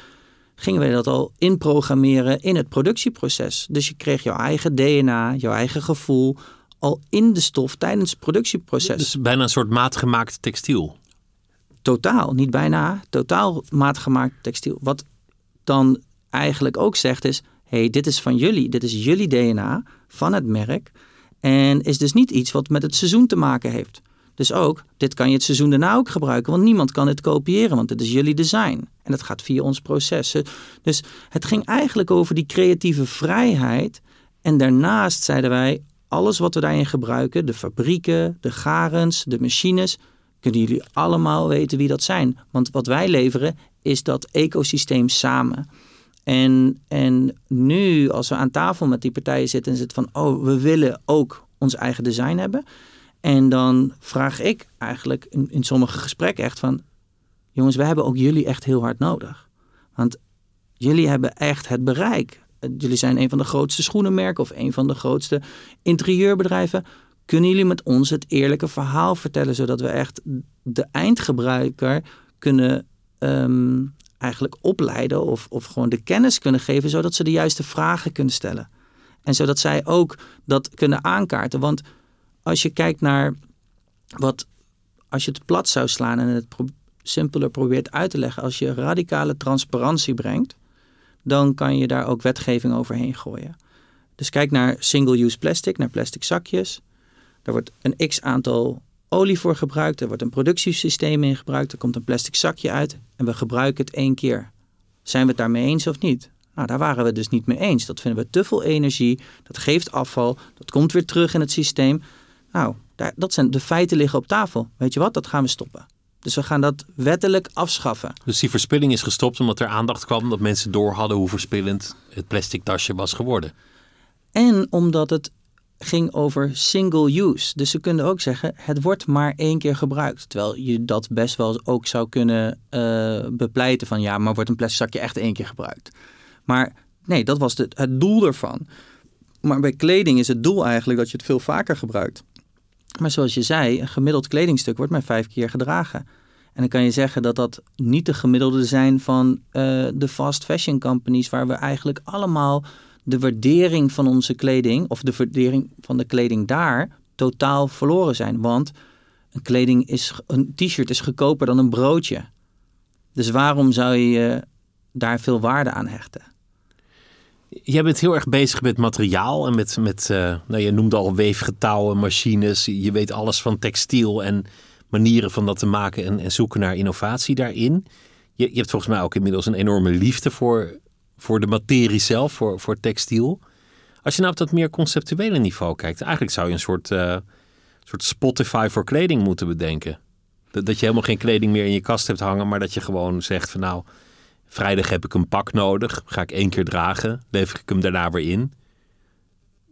gingen wij dat al inprogrammeren in het productieproces. Dus je kreeg jouw eigen DNA, jouw eigen gevoel al in de stof tijdens het productieproces. Dus bijna een soort maatgemaakt textiel. Totaal, niet bijna, totaal maatgemaakt textiel. Wat dan eigenlijk ook zegt is: hey, dit is van jullie, dit is jullie DNA van het merk. En is dus niet iets wat met het seizoen te maken heeft. Dus ook, dit kan je het seizoen daarna ook gebruiken, want niemand kan het kopiëren, want het is jullie design. En dat gaat via ons proces. Dus het ging eigenlijk over die creatieve vrijheid. En daarnaast zeiden wij, alles wat we daarin gebruiken, de fabrieken, de garens, de machines, kunnen jullie allemaal weten wie dat zijn. Want wat wij leveren is dat ecosysteem samen. En, en nu, als we aan tafel met die partijen zitten en zitten van, oh, we willen ook ons eigen design hebben. En dan vraag ik eigenlijk in, sommige gesprekken echt van, jongens, we hebben ook jullie echt heel hard nodig. Want jullie hebben echt het bereik. Jullie zijn een van de grootste schoenenmerken of een van de grootste interieurbedrijven. Kunnen jullie met ons het eerlijke verhaal vertellen, zodat we echt de eindgebruiker kunnen ehm, eigenlijk opleiden of, of gewoon de kennis kunnen geven, zodat ze de juiste vragen kunnen stellen. En zodat zij ook dat kunnen aankaarten. Want als je kijkt naar wat, als je het plat zou slaan en het simpeler probeert uit te leggen, als je radicale transparantie brengt, dan kan je daar ook wetgeving overheen gooien. Dus kijk naar single-use plastic, naar plastic zakjes. Daar wordt een x aantal olie voor gebruikt, er wordt een productiesysteem in gebruikt, er komt een plastic zakje uit en we gebruiken het één keer. Zijn we het daarmee eens of niet? Nou, daar waren we dus niet mee eens. Dat vinden we te veel energie, dat geeft afval, dat komt weer terug in het systeem. Nou, daar, dat zijn de feiten liggen op tafel. Weet je wat? Dat gaan we stoppen. Dus we gaan dat wettelijk afschaffen. Dus die verspilling is gestopt omdat er aandacht kwam dat mensen door hadden hoe verspillend het plastic tasje was geworden. En omdat het ging over single use. Dus ze kunnen ook zeggen, het wordt maar één keer gebruikt. Terwijl je dat best wel ook zou kunnen uh, bepleiten van ja, maar wordt een plastic zakje echt één keer gebruikt. Maar nee, dat was het, het doel ervan. Maar bij kleding is het doel eigenlijk dat je het veel vaker gebruikt. Maar zoals je zei, een gemiddeld kledingstuk wordt maar vijf keer gedragen. En dan kan je zeggen dat dat niet de gemiddelde zijn van uh, de fast fashion companies, waar we eigenlijk allemaal de waardering van onze kleding, of de waardering van de kleding daar, totaal verloren zijn. Want een kleding is, een t-shirt is goedkoper dan een broodje. Dus waarom zou je daar veel waarde aan hechten? Jij bent heel erg bezig met materiaal en met, met uh, nou, je noemde al weefgetouwen, machines. Je weet alles van textiel en manieren van dat te maken en, en zoeken naar innovatie daarin. Je, je hebt volgens mij ook inmiddels een enorme liefde voor, voor de materie zelf, voor, voor textiel. Als je nou op dat meer conceptuele niveau kijkt, eigenlijk zou je een soort, uh, soort Spotify voor kleding moeten bedenken. Dat, dat je helemaal geen kleding meer in je kast hebt hangen, maar dat je gewoon zegt van nou, Vrijdag heb ik een pak nodig. Ga ik één keer dragen. Lever ik hem daarna weer in.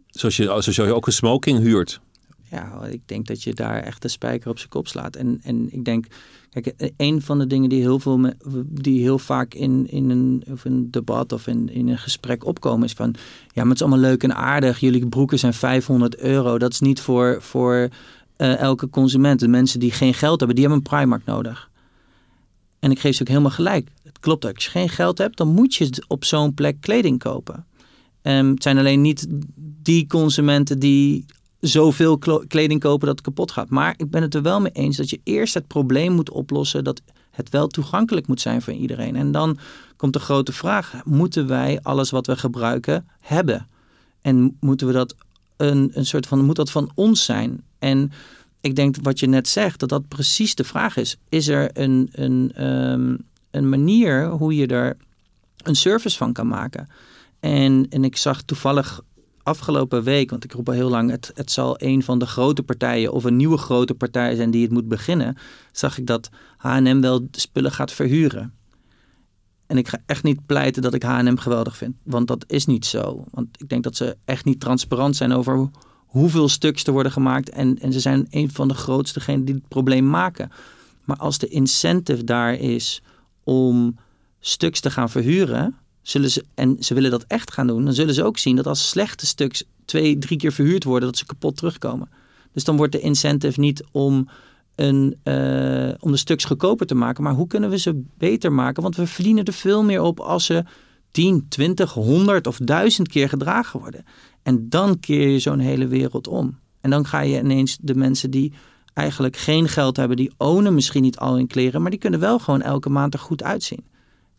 Zoals je, zoals je ook een smoking huurt. Ja, ik denk dat je daar echt de spijker op zijn kop slaat. En, en ik denk, kijk, een van de dingen die heel, veel, die heel vaak in, in een, of een debat of in, in een gesprek opkomen is van, ja, maar het is allemaal leuk en aardig. Jullie broeken zijn 500 euro. Dat is niet voor, voor uh, elke consument. De mensen die geen geld hebben, die hebben een Primark nodig. En ik geef ze ook helemaal gelijk. Het klopt, als je geen geld hebt, dan moet je op zo'n plek kleding kopen. Um, het zijn alleen niet die consumenten die zoveel kleding kopen dat het kapot gaat. Maar ik ben het er wel mee eens dat je eerst het probleem moet oplossen dat het wel toegankelijk moet zijn voor iedereen. En dan komt de grote vraag: moeten wij alles wat we gebruiken hebben? En moeten we dat een, een soort van, moet dat van ons zijn? En ik denk wat je net zegt, dat dat precies de vraag is. Is er een, een, um, een manier hoe je er een service van kan maken? En, en ik zag toevallig afgelopen week, want ik roep al heel lang, het, het zal een van de grote partijen of een nieuwe grote partij zijn die het moet beginnen, zag ik dat H&M wel spullen gaat verhuren. En ik ga echt niet pleiten dat ik H&M geweldig vind, want dat is niet zo. Want ik denk dat ze echt niet transparant zijn over hoeveel stuks er worden gemaakt. En, en ze zijn een van de grootste die het probleem maken. Maar als de incentive daar is om stuks te gaan verhuren, zullen ze, en ze willen dat echt gaan doen, dan zullen ze ook zien dat als slechte stuks twee, drie keer verhuurd worden, dat ze kapot terugkomen. Dus dan wordt de incentive niet om, een, uh, om de stuks goedkoper te maken, maar hoe kunnen we ze beter maken? Want we verdienen er veel meer op als ze 10, 20, 100 of 1000 keer gedragen worden. En dan keer je zo'n hele wereld om. En dan ga je ineens de mensen die eigenlijk geen geld hebben, die ownen misschien niet al hun kleren, maar die kunnen wel gewoon elke maand er goed uitzien.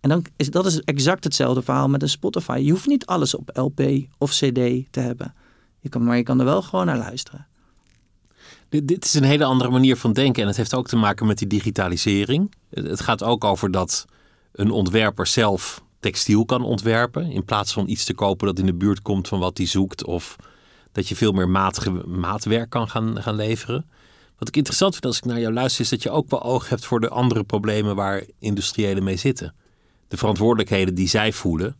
En dan is dat is exact hetzelfde verhaal met een Spotify. Je hoeft niet alles op LP of CD te hebben. Je kan, maar je kan er wel gewoon naar luisteren. Dit, dit is een hele andere manier van denken en het heeft ook te maken met die digitalisering. Het het gaat ook over dat een ontwerper zelf textiel kan ontwerpen in plaats van iets te kopen dat in de buurt komt van wat hij zoekt of dat je veel meer maatwerk kan gaan, gaan leveren. Wat ik interessant vind als ik naar jou luister is dat je ook wel oog hebt voor de andere problemen waar industriëlen mee zitten. De verantwoordelijkheden die zij voelen,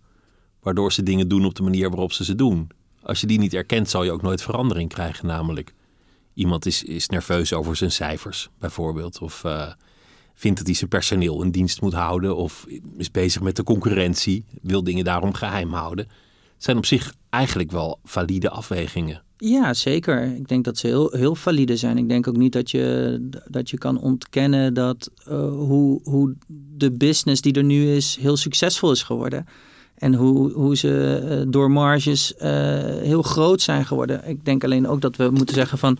waardoor ze dingen doen op de manier waarop ze ze doen. Als je die niet erkent, zal je ook nooit verandering krijgen. Namelijk, iemand is, is nerveus over zijn cijfers, bijvoorbeeld. Of eh, vindt dat hij zijn personeel in dienst moet houden. Of is bezig met de concurrentie, wil dingen daarom geheim houden. Zijn op zich eigenlijk wel valide afwegingen. Ja, zeker. Ik denk dat ze heel, heel valide zijn. Ik denk ook niet dat je, dat je kan ontkennen dat eh, hoe, hoe de business die er nu is heel succesvol is geworden. En hoe, hoe ze eh, door marges eh, heel groot zijn geworden. Ik denk alleen ook dat we moeten zeggen van...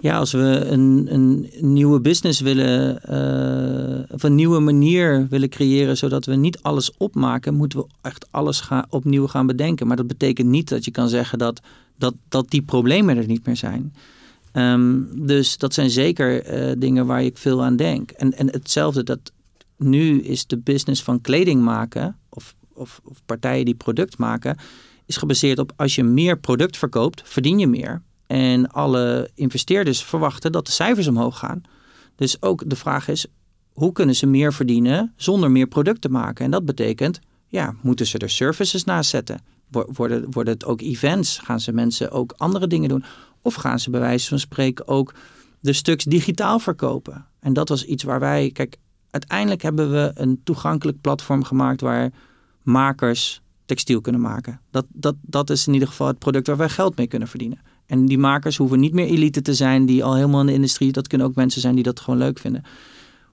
Ja, als we een, een nieuwe business willen, eh, of een nieuwe manier willen creëren, zodat we niet alles opmaken, moeten we echt alles gaan, opnieuw gaan bedenken. Maar dat betekent niet dat je kan zeggen dat, dat, dat die problemen er niet meer zijn. Ehm, dus dat zijn zeker eh, dingen waar ik veel aan denk. En, en hetzelfde, dat nu is de business van kleding maken, of, of, of partijen die product maken, is gebaseerd op als je meer product verkoopt, verdien je meer. En alle investeerders verwachten dat de cijfers omhoog gaan. Dus ook de vraag is, hoe kunnen ze meer verdienen zonder meer product te maken? En dat betekent, ja, moeten ze er services naast zetten? Wo- Worden, worden het ook events? Gaan ze mensen ook andere dingen doen? Of gaan ze bij wijze van spreken ook de stuks digitaal verkopen? En dat was iets waar wij, kijk, uiteindelijk hebben we een toegankelijk platform gemaakt waar makers textiel kunnen maken. Dat, dat, dat is in ieder geval het product waar wij geld mee kunnen verdienen. En die makers hoeven niet meer elite te zijn die al helemaal in de industrie. Dat kunnen ook mensen zijn die dat gewoon leuk vinden.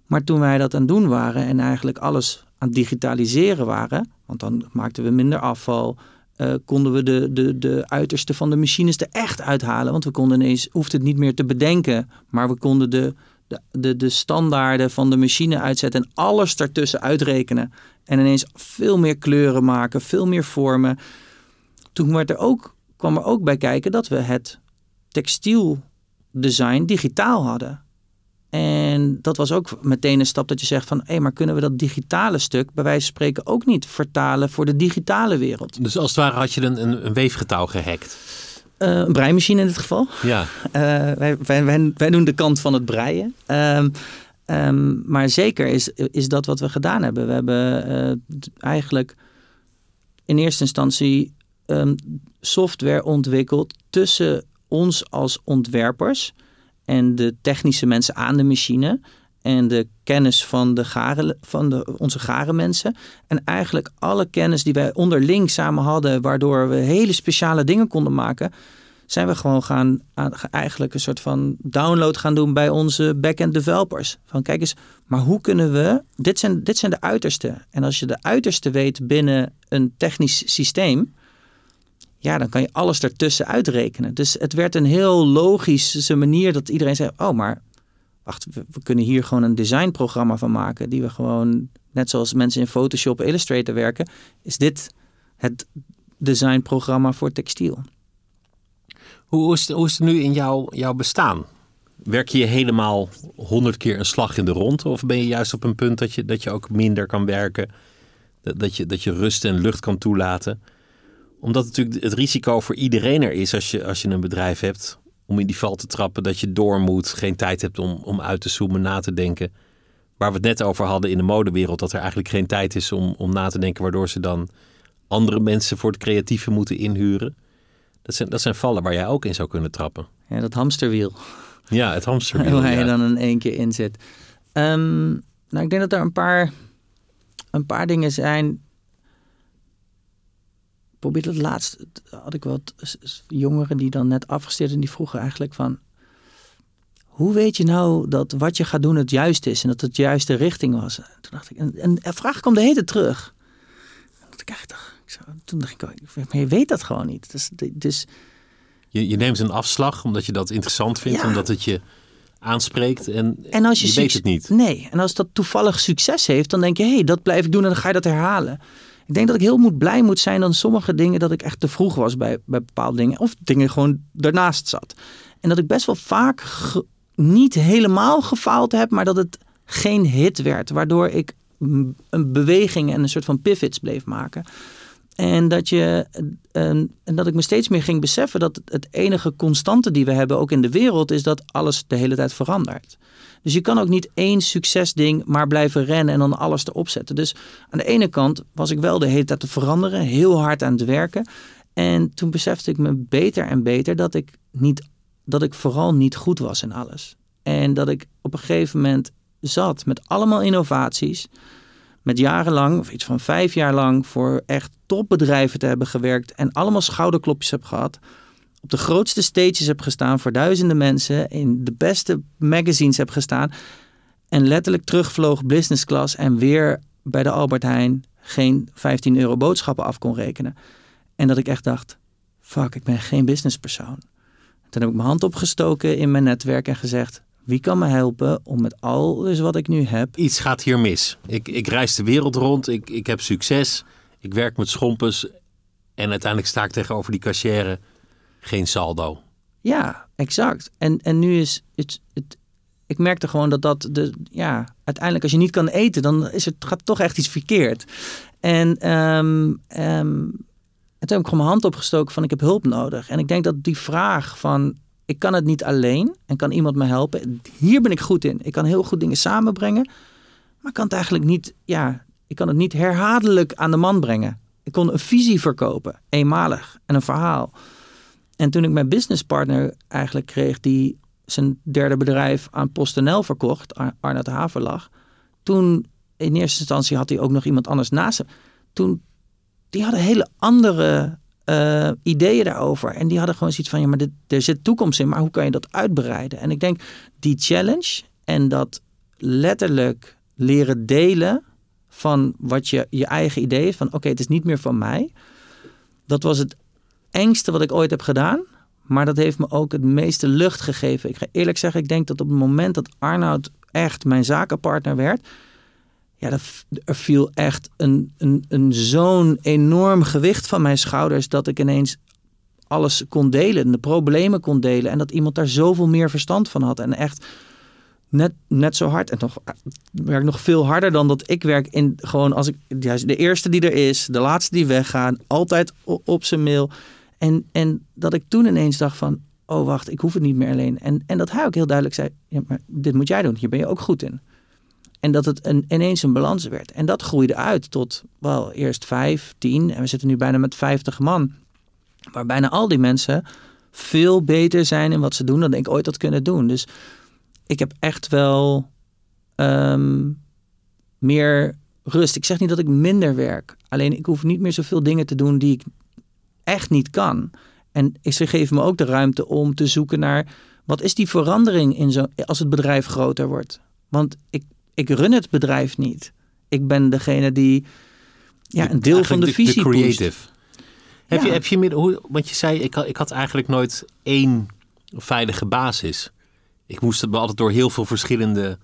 Maar toen wij dat aan het doen waren en eigenlijk alles aan het digitaliseren waren, want dan maakten we minder afval, eh, konden we de, de, de uiterste van de machines er echt uithalen. Want we konden ineens, hoefden het niet meer te bedenken, maar we konden de, de, de, de standaarden van de machine uitzetten en alles daartussen uitrekenen. En ineens veel meer kleuren maken, veel meer vormen. Toen werd er ook, kwam er ook bij kijken dat we het textieldesign digitaal hadden. En dat was ook meteen een stap dat je zegt van... hé, maar kunnen we dat digitale stuk bij wijze van spreken ook niet vertalen voor de digitale wereld? Dus als het ware had je een, een, een weefgetouw gehackt. Eh, een breimachine in dit geval. Ja, Eh, wij, wij, wij, wij doen de kant van het breien. Ehm, ehm, maar zeker is, is dat wat we gedaan hebben. We hebben eh, eigenlijk in eerste instantie ehm, software ontwikkeld tussen ons als ontwerpers en de technische mensen aan de machine en de kennis van, de garen, van de, onze garen mensen. En eigenlijk alle kennis die wij onderling samen hadden, waardoor we hele speciale dingen konden maken, zijn we gewoon gaan aan- eigenlijk een soort van download gaan doen bij onze back-end developers. Van kijk eens, maar hoe kunnen we, dit zijn, dit zijn de uiterste. En als je de uiterste weet binnen een technisch systeem, ja, dan kan je alles ertussen uitrekenen. Dus het werd een heel logische manier dat iedereen zei, oh maar wacht, we, kunnen hier gewoon een designprogramma van maken, die we gewoon, net zoals mensen in Photoshop, Illustrator werken, is dit het designprogramma voor textiel. Hoe is, het, hoe nu in jouw, jouw bestaan? Werk je helemaal honderd keer een slag in de rond? Of ben je juist op een punt dat je, dat je ook minder kan werken? Dat, dat, je, dat je rust en lucht kan toelaten? Omdat natuurlijk het risico voor iedereen er is als je, als je een bedrijf hebt... om in die val te trappen dat je door moet, geen tijd hebt om, om uit te zoomen, na te denken. Waar we het net over hadden in de modewereld... dat er eigenlijk geen tijd is om, om na te denken... waardoor ze dan andere mensen voor het creatieve moeten inhuren. Dat zijn, dat zijn vallen waar jij ook in zou kunnen trappen. Ja, dat hamsterwiel. Ja, het hamsterwiel. waar je dan in één keer in zit. Ehm, nou, ik denk dat er een paar, een paar dingen zijn. Probeerde het laatst, had ik wat jongeren die dan net afgestudeerd en die vroegen eigenlijk van... Hoe weet je nou dat wat je gaat doen het juiste is en dat het de juiste richting was? En toen dacht ik, en, en de vraag kwam de hele tijd terug. Dat ik echt dacht, ik toen dacht ik, maar je weet dat gewoon niet. Dus, dus Je, je neemt een afslag omdat je dat interessant vindt, Ja. omdat het je aanspreekt en, En als je, je weet het niet. Nee, en als dat toevallig succes heeft, dan denk je, hé, hey, dat blijf ik doen en dan ga je dat herhalen. Ik denk dat ik heel moet blij moet zijn dan sommige dingen dat ik echt te vroeg was bij, bij bepaalde dingen. Of dingen gewoon daarnaast zat. En dat ik best wel vaak niet helemaal gefaald heb, maar dat het geen hit werd. Waardoor ik een beweging en een soort van pivots bleef maken. En dat, je, eh, en dat ik me steeds meer ging beseffen dat het enige constante die we hebben, ook in de wereld, is dat alles de hele tijd verandert. Dus je kan ook niet één succesding maar blijven rennen en dan alles erop zetten. Dus aan de ene kant was ik wel de hele tijd te veranderen, heel hard aan het werken. En toen besefte ik me beter en beter dat ik, niet, dat ik vooral niet goed was in alles. En dat ik op een gegeven moment zat met allemaal innovaties. Met jarenlang, of iets van vijf jaar lang, voor echt topbedrijven te hebben gewerkt. En allemaal schouderklopjes heb gehad op de grootste stages heb gestaan voor duizenden mensen, in de beste magazines heb gestaan en letterlijk terugvloog business class en weer bij de Albert Heijn geen 15 euro boodschappen af kon rekenen. En dat ik echt dacht, fuck, ik ben geen businesspersoon. Toen heb ik mijn hand opgestoken in mijn netwerk en gezegd, wie kan me helpen om met alles wat ik nu heb Iets gaat hier mis. Ik, ik reis de wereld rond, ik, ik heb succes, ik werk met schompers en uiteindelijk sta ik tegenover die cashier geen saldo. Ja, exact. En, en nu is het, het. Ik merkte gewoon dat dat de. Ja, uiteindelijk als je niet kan eten, dan is het, gaat toch echt iets verkeerd. En, ehm, ehm, en toen heb ik gewoon mijn hand opgestoken van ik heb hulp nodig. En ik denk dat die vraag van ik kan het niet alleen en kan iemand me helpen. Hier ben ik goed in. Ik kan heel goed dingen samenbrengen. Maar kan het eigenlijk niet, ja, ik kan het niet herhaaldelijk aan de man brengen. Ik kon een visie verkopen, eenmalig en een verhaal. En toen ik mijn businesspartner eigenlijk kreeg, die zijn derde bedrijf aan PostNL verkocht, Ar- Arnoud Haverlag. Toen in eerste instantie had hij ook nog iemand anders naast hem. Toen, die hadden hele andere eh, ideeën daarover. En die hadden gewoon zoiets van, ja, maar dit, er zit toekomst in, maar hoe kan je dat uitbreiden? En ik denk, die challenge en dat letterlijk leren delen van wat je, je eigen idee is, van oké, het is niet meer van mij. Dat was het engste wat ik ooit heb gedaan. Maar dat heeft me ook het meeste lucht gegeven. Ik ga eerlijk zeggen, ik denk dat op het moment dat Arnoud echt mijn zakenpartner werd. Ja, dat, er viel echt een, een, een zo'n enorm gewicht van mijn schouders. Dat ik ineens alles kon delen. De problemen kon delen. En dat iemand daar zoveel meer verstand van had. En echt net, net zo hard. En nog, werk nog veel harder dan dat ik werk. In, gewoon als ik de eerste die er is. De laatste die weggaan. Altijd op zijn mail. En, en dat ik toen ineens dacht van, oh wacht, ik hoef het niet meer alleen. En, en dat hij ook heel duidelijk zei, ja, maar dit moet jij doen, hier ben je ook goed in. En dat het een, ineens een balans werd. En dat groeide uit tot, wel, eerst vijf, tien. En we zitten nu bijna met vijftig man. Waar bijna al die mensen veel beter zijn in wat ze doen dan ik ooit had kunnen doen. Dus ik heb echt wel ehm, meer rust. Ik zeg niet dat ik minder werk. Alleen ik hoef niet meer zoveel dingen te doen die ik echt niet kan. En ze geven me ook de ruimte om te zoeken naar wat is die verandering in zo, als het bedrijf groter wordt. Want ik, ik run het bedrijf niet. Ik ben degene die ja, een deel van de Eigenlijk visie de creative. Heb, je, heb je meer, hoe, want je zei, ik, had- ik had eigenlijk nooit één veilige basis. Ik moest me altijd door heel veel verschillende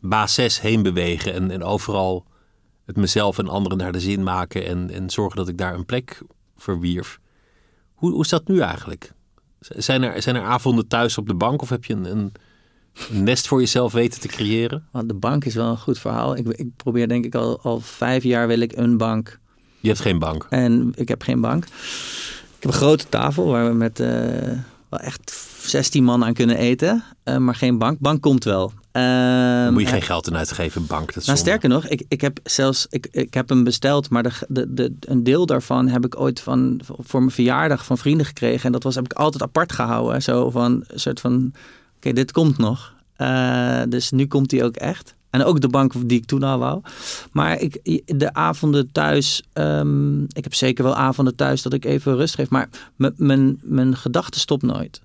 bases heen bewegen. En, en overal het mezelf en anderen naar de zin maken. En, en zorgen dat ik daar een plek verwierf. Hoe, hoe is dat nu eigenlijk? Zijn er, zijn er avonden thuis op de bank? Of heb je een, een, een nest voor jezelf weten te creëren? Want de bank is wel een goed verhaal. Ik, ik probeer denk ik al, al vijf jaar wil ik een bank. Je hebt geen bank. En ik heb geen bank. Ik heb een grote tafel waar we met eh, wel echt 16 man aan kunnen eten. Eh, maar geen bank. Bank komt wel. Daar moet je Ehm, geen geld in uitgeven, bank. Dat Nou, sterker nog, ik, ik heb zelfs ik, ik heb hem besteld, maar de, de, de, een deel daarvan heb ik ooit van, voor mijn verjaardag van vrienden gekregen. En dat was, heb ik altijd apart gehouden. Zo van een soort van: oké, dit komt nog. Eh, dus nu komt hij ook echt. En ook de bank die ik toen al wou. Maar ik, de avonden thuis, ehm, ik heb zeker wel avonden thuis dat ik even rust geef. Maar mijn, mijn gedachte stopt nooit.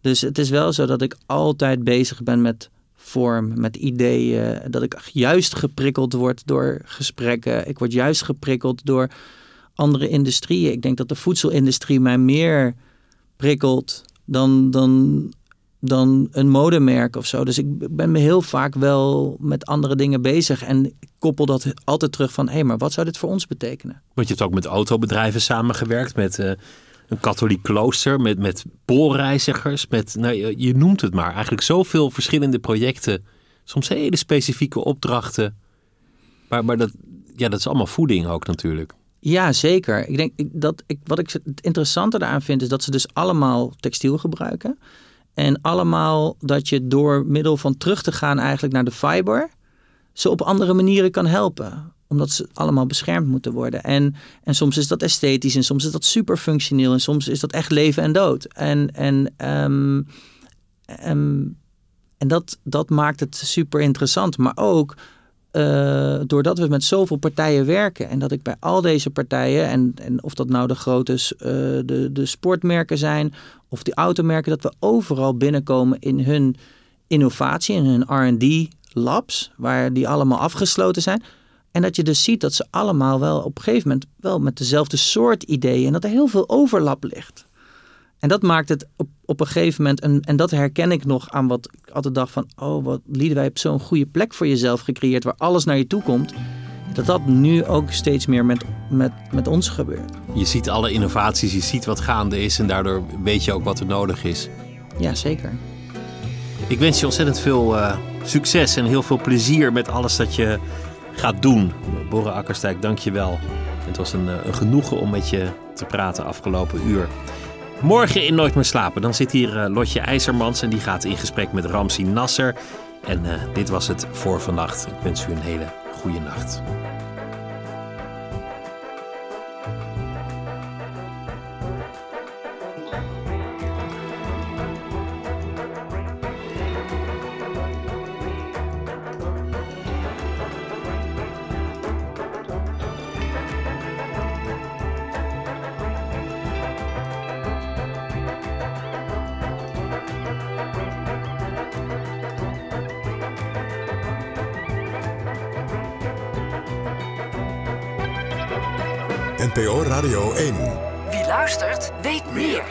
Dus het is wel zo dat ik altijd bezig ben met vorm, met ideeën. Dat ik juist geprikkeld word door gesprekken. Ik word juist geprikkeld door andere industrieën. Ik denk dat de voedselindustrie mij meer prikkelt dan, dan dan een modemerk of zo. Dus ik ben me heel vaak wel met andere dingen bezig. En ik koppel dat altijd terug van... hé, hey, maar wat zou dit voor ons betekenen? Want je hebt ook met autobedrijven samengewerkt. Met uh, een katholiek klooster. Met, met poolreizigers. Met, nou, je, je noemt het maar. Eigenlijk zoveel verschillende projecten. Soms hele specifieke opdrachten. Maar, maar dat, ja, dat is allemaal voeding ook natuurlijk. Ja, zeker. Ik denk dat ik, wat ik het interessante daaraan vind, is dat ze dus allemaal textiel gebruiken. En allemaal dat je door middel van terug te gaan eigenlijk naar de fiber, ze op andere manieren kan helpen. Omdat ze allemaal beschermd moeten worden. En, en soms is dat esthetisch en soms is dat super functioneel en soms is dat echt leven en dood. En, en, um, en dat, dat maakt het super interessant. Maar ook uh, doordat we met zoveel partijen werken en dat ik bij al deze partijen, en, en of dat nou de grote uh, de, de sportmerken zijn of die automerken, dat we overal binnenkomen in hun innovatie, in hun RD labs, waar die allemaal afgesloten zijn. En dat je dus ziet dat ze allemaal wel op een gegeven moment wel met dezelfde soort ideeën en dat er heel veel overlap ligt. En dat maakt het op, op een gegeven moment, en, en dat herken ik nog aan wat ik altijd dacht van, oh wat wij hebt zo'n goede plek voor jezelf gecreëerd waar alles naar je toe komt. Dat dat nu ook steeds meer met, met, met ons gebeurt. Je ziet alle innovaties, je ziet wat gaande is en daardoor weet je ook wat er nodig is. Ja, zeker. Ik wens je ontzettend veel uh, succes en heel veel plezier met alles dat je gaat doen. Borre Akkerstijk, dank je wel. Het was een, eh, een genoegen om met je te praten afgelopen uur. Morgen in Nooit meer slapen. Dan zit hier uh, Lotje IJzermans en die gaat in gesprek met Ramsi Nasser. En uh, dit was het voor vannacht. Ik wens u een hele goede nacht. Radio 1. Wie luistert, weet meer.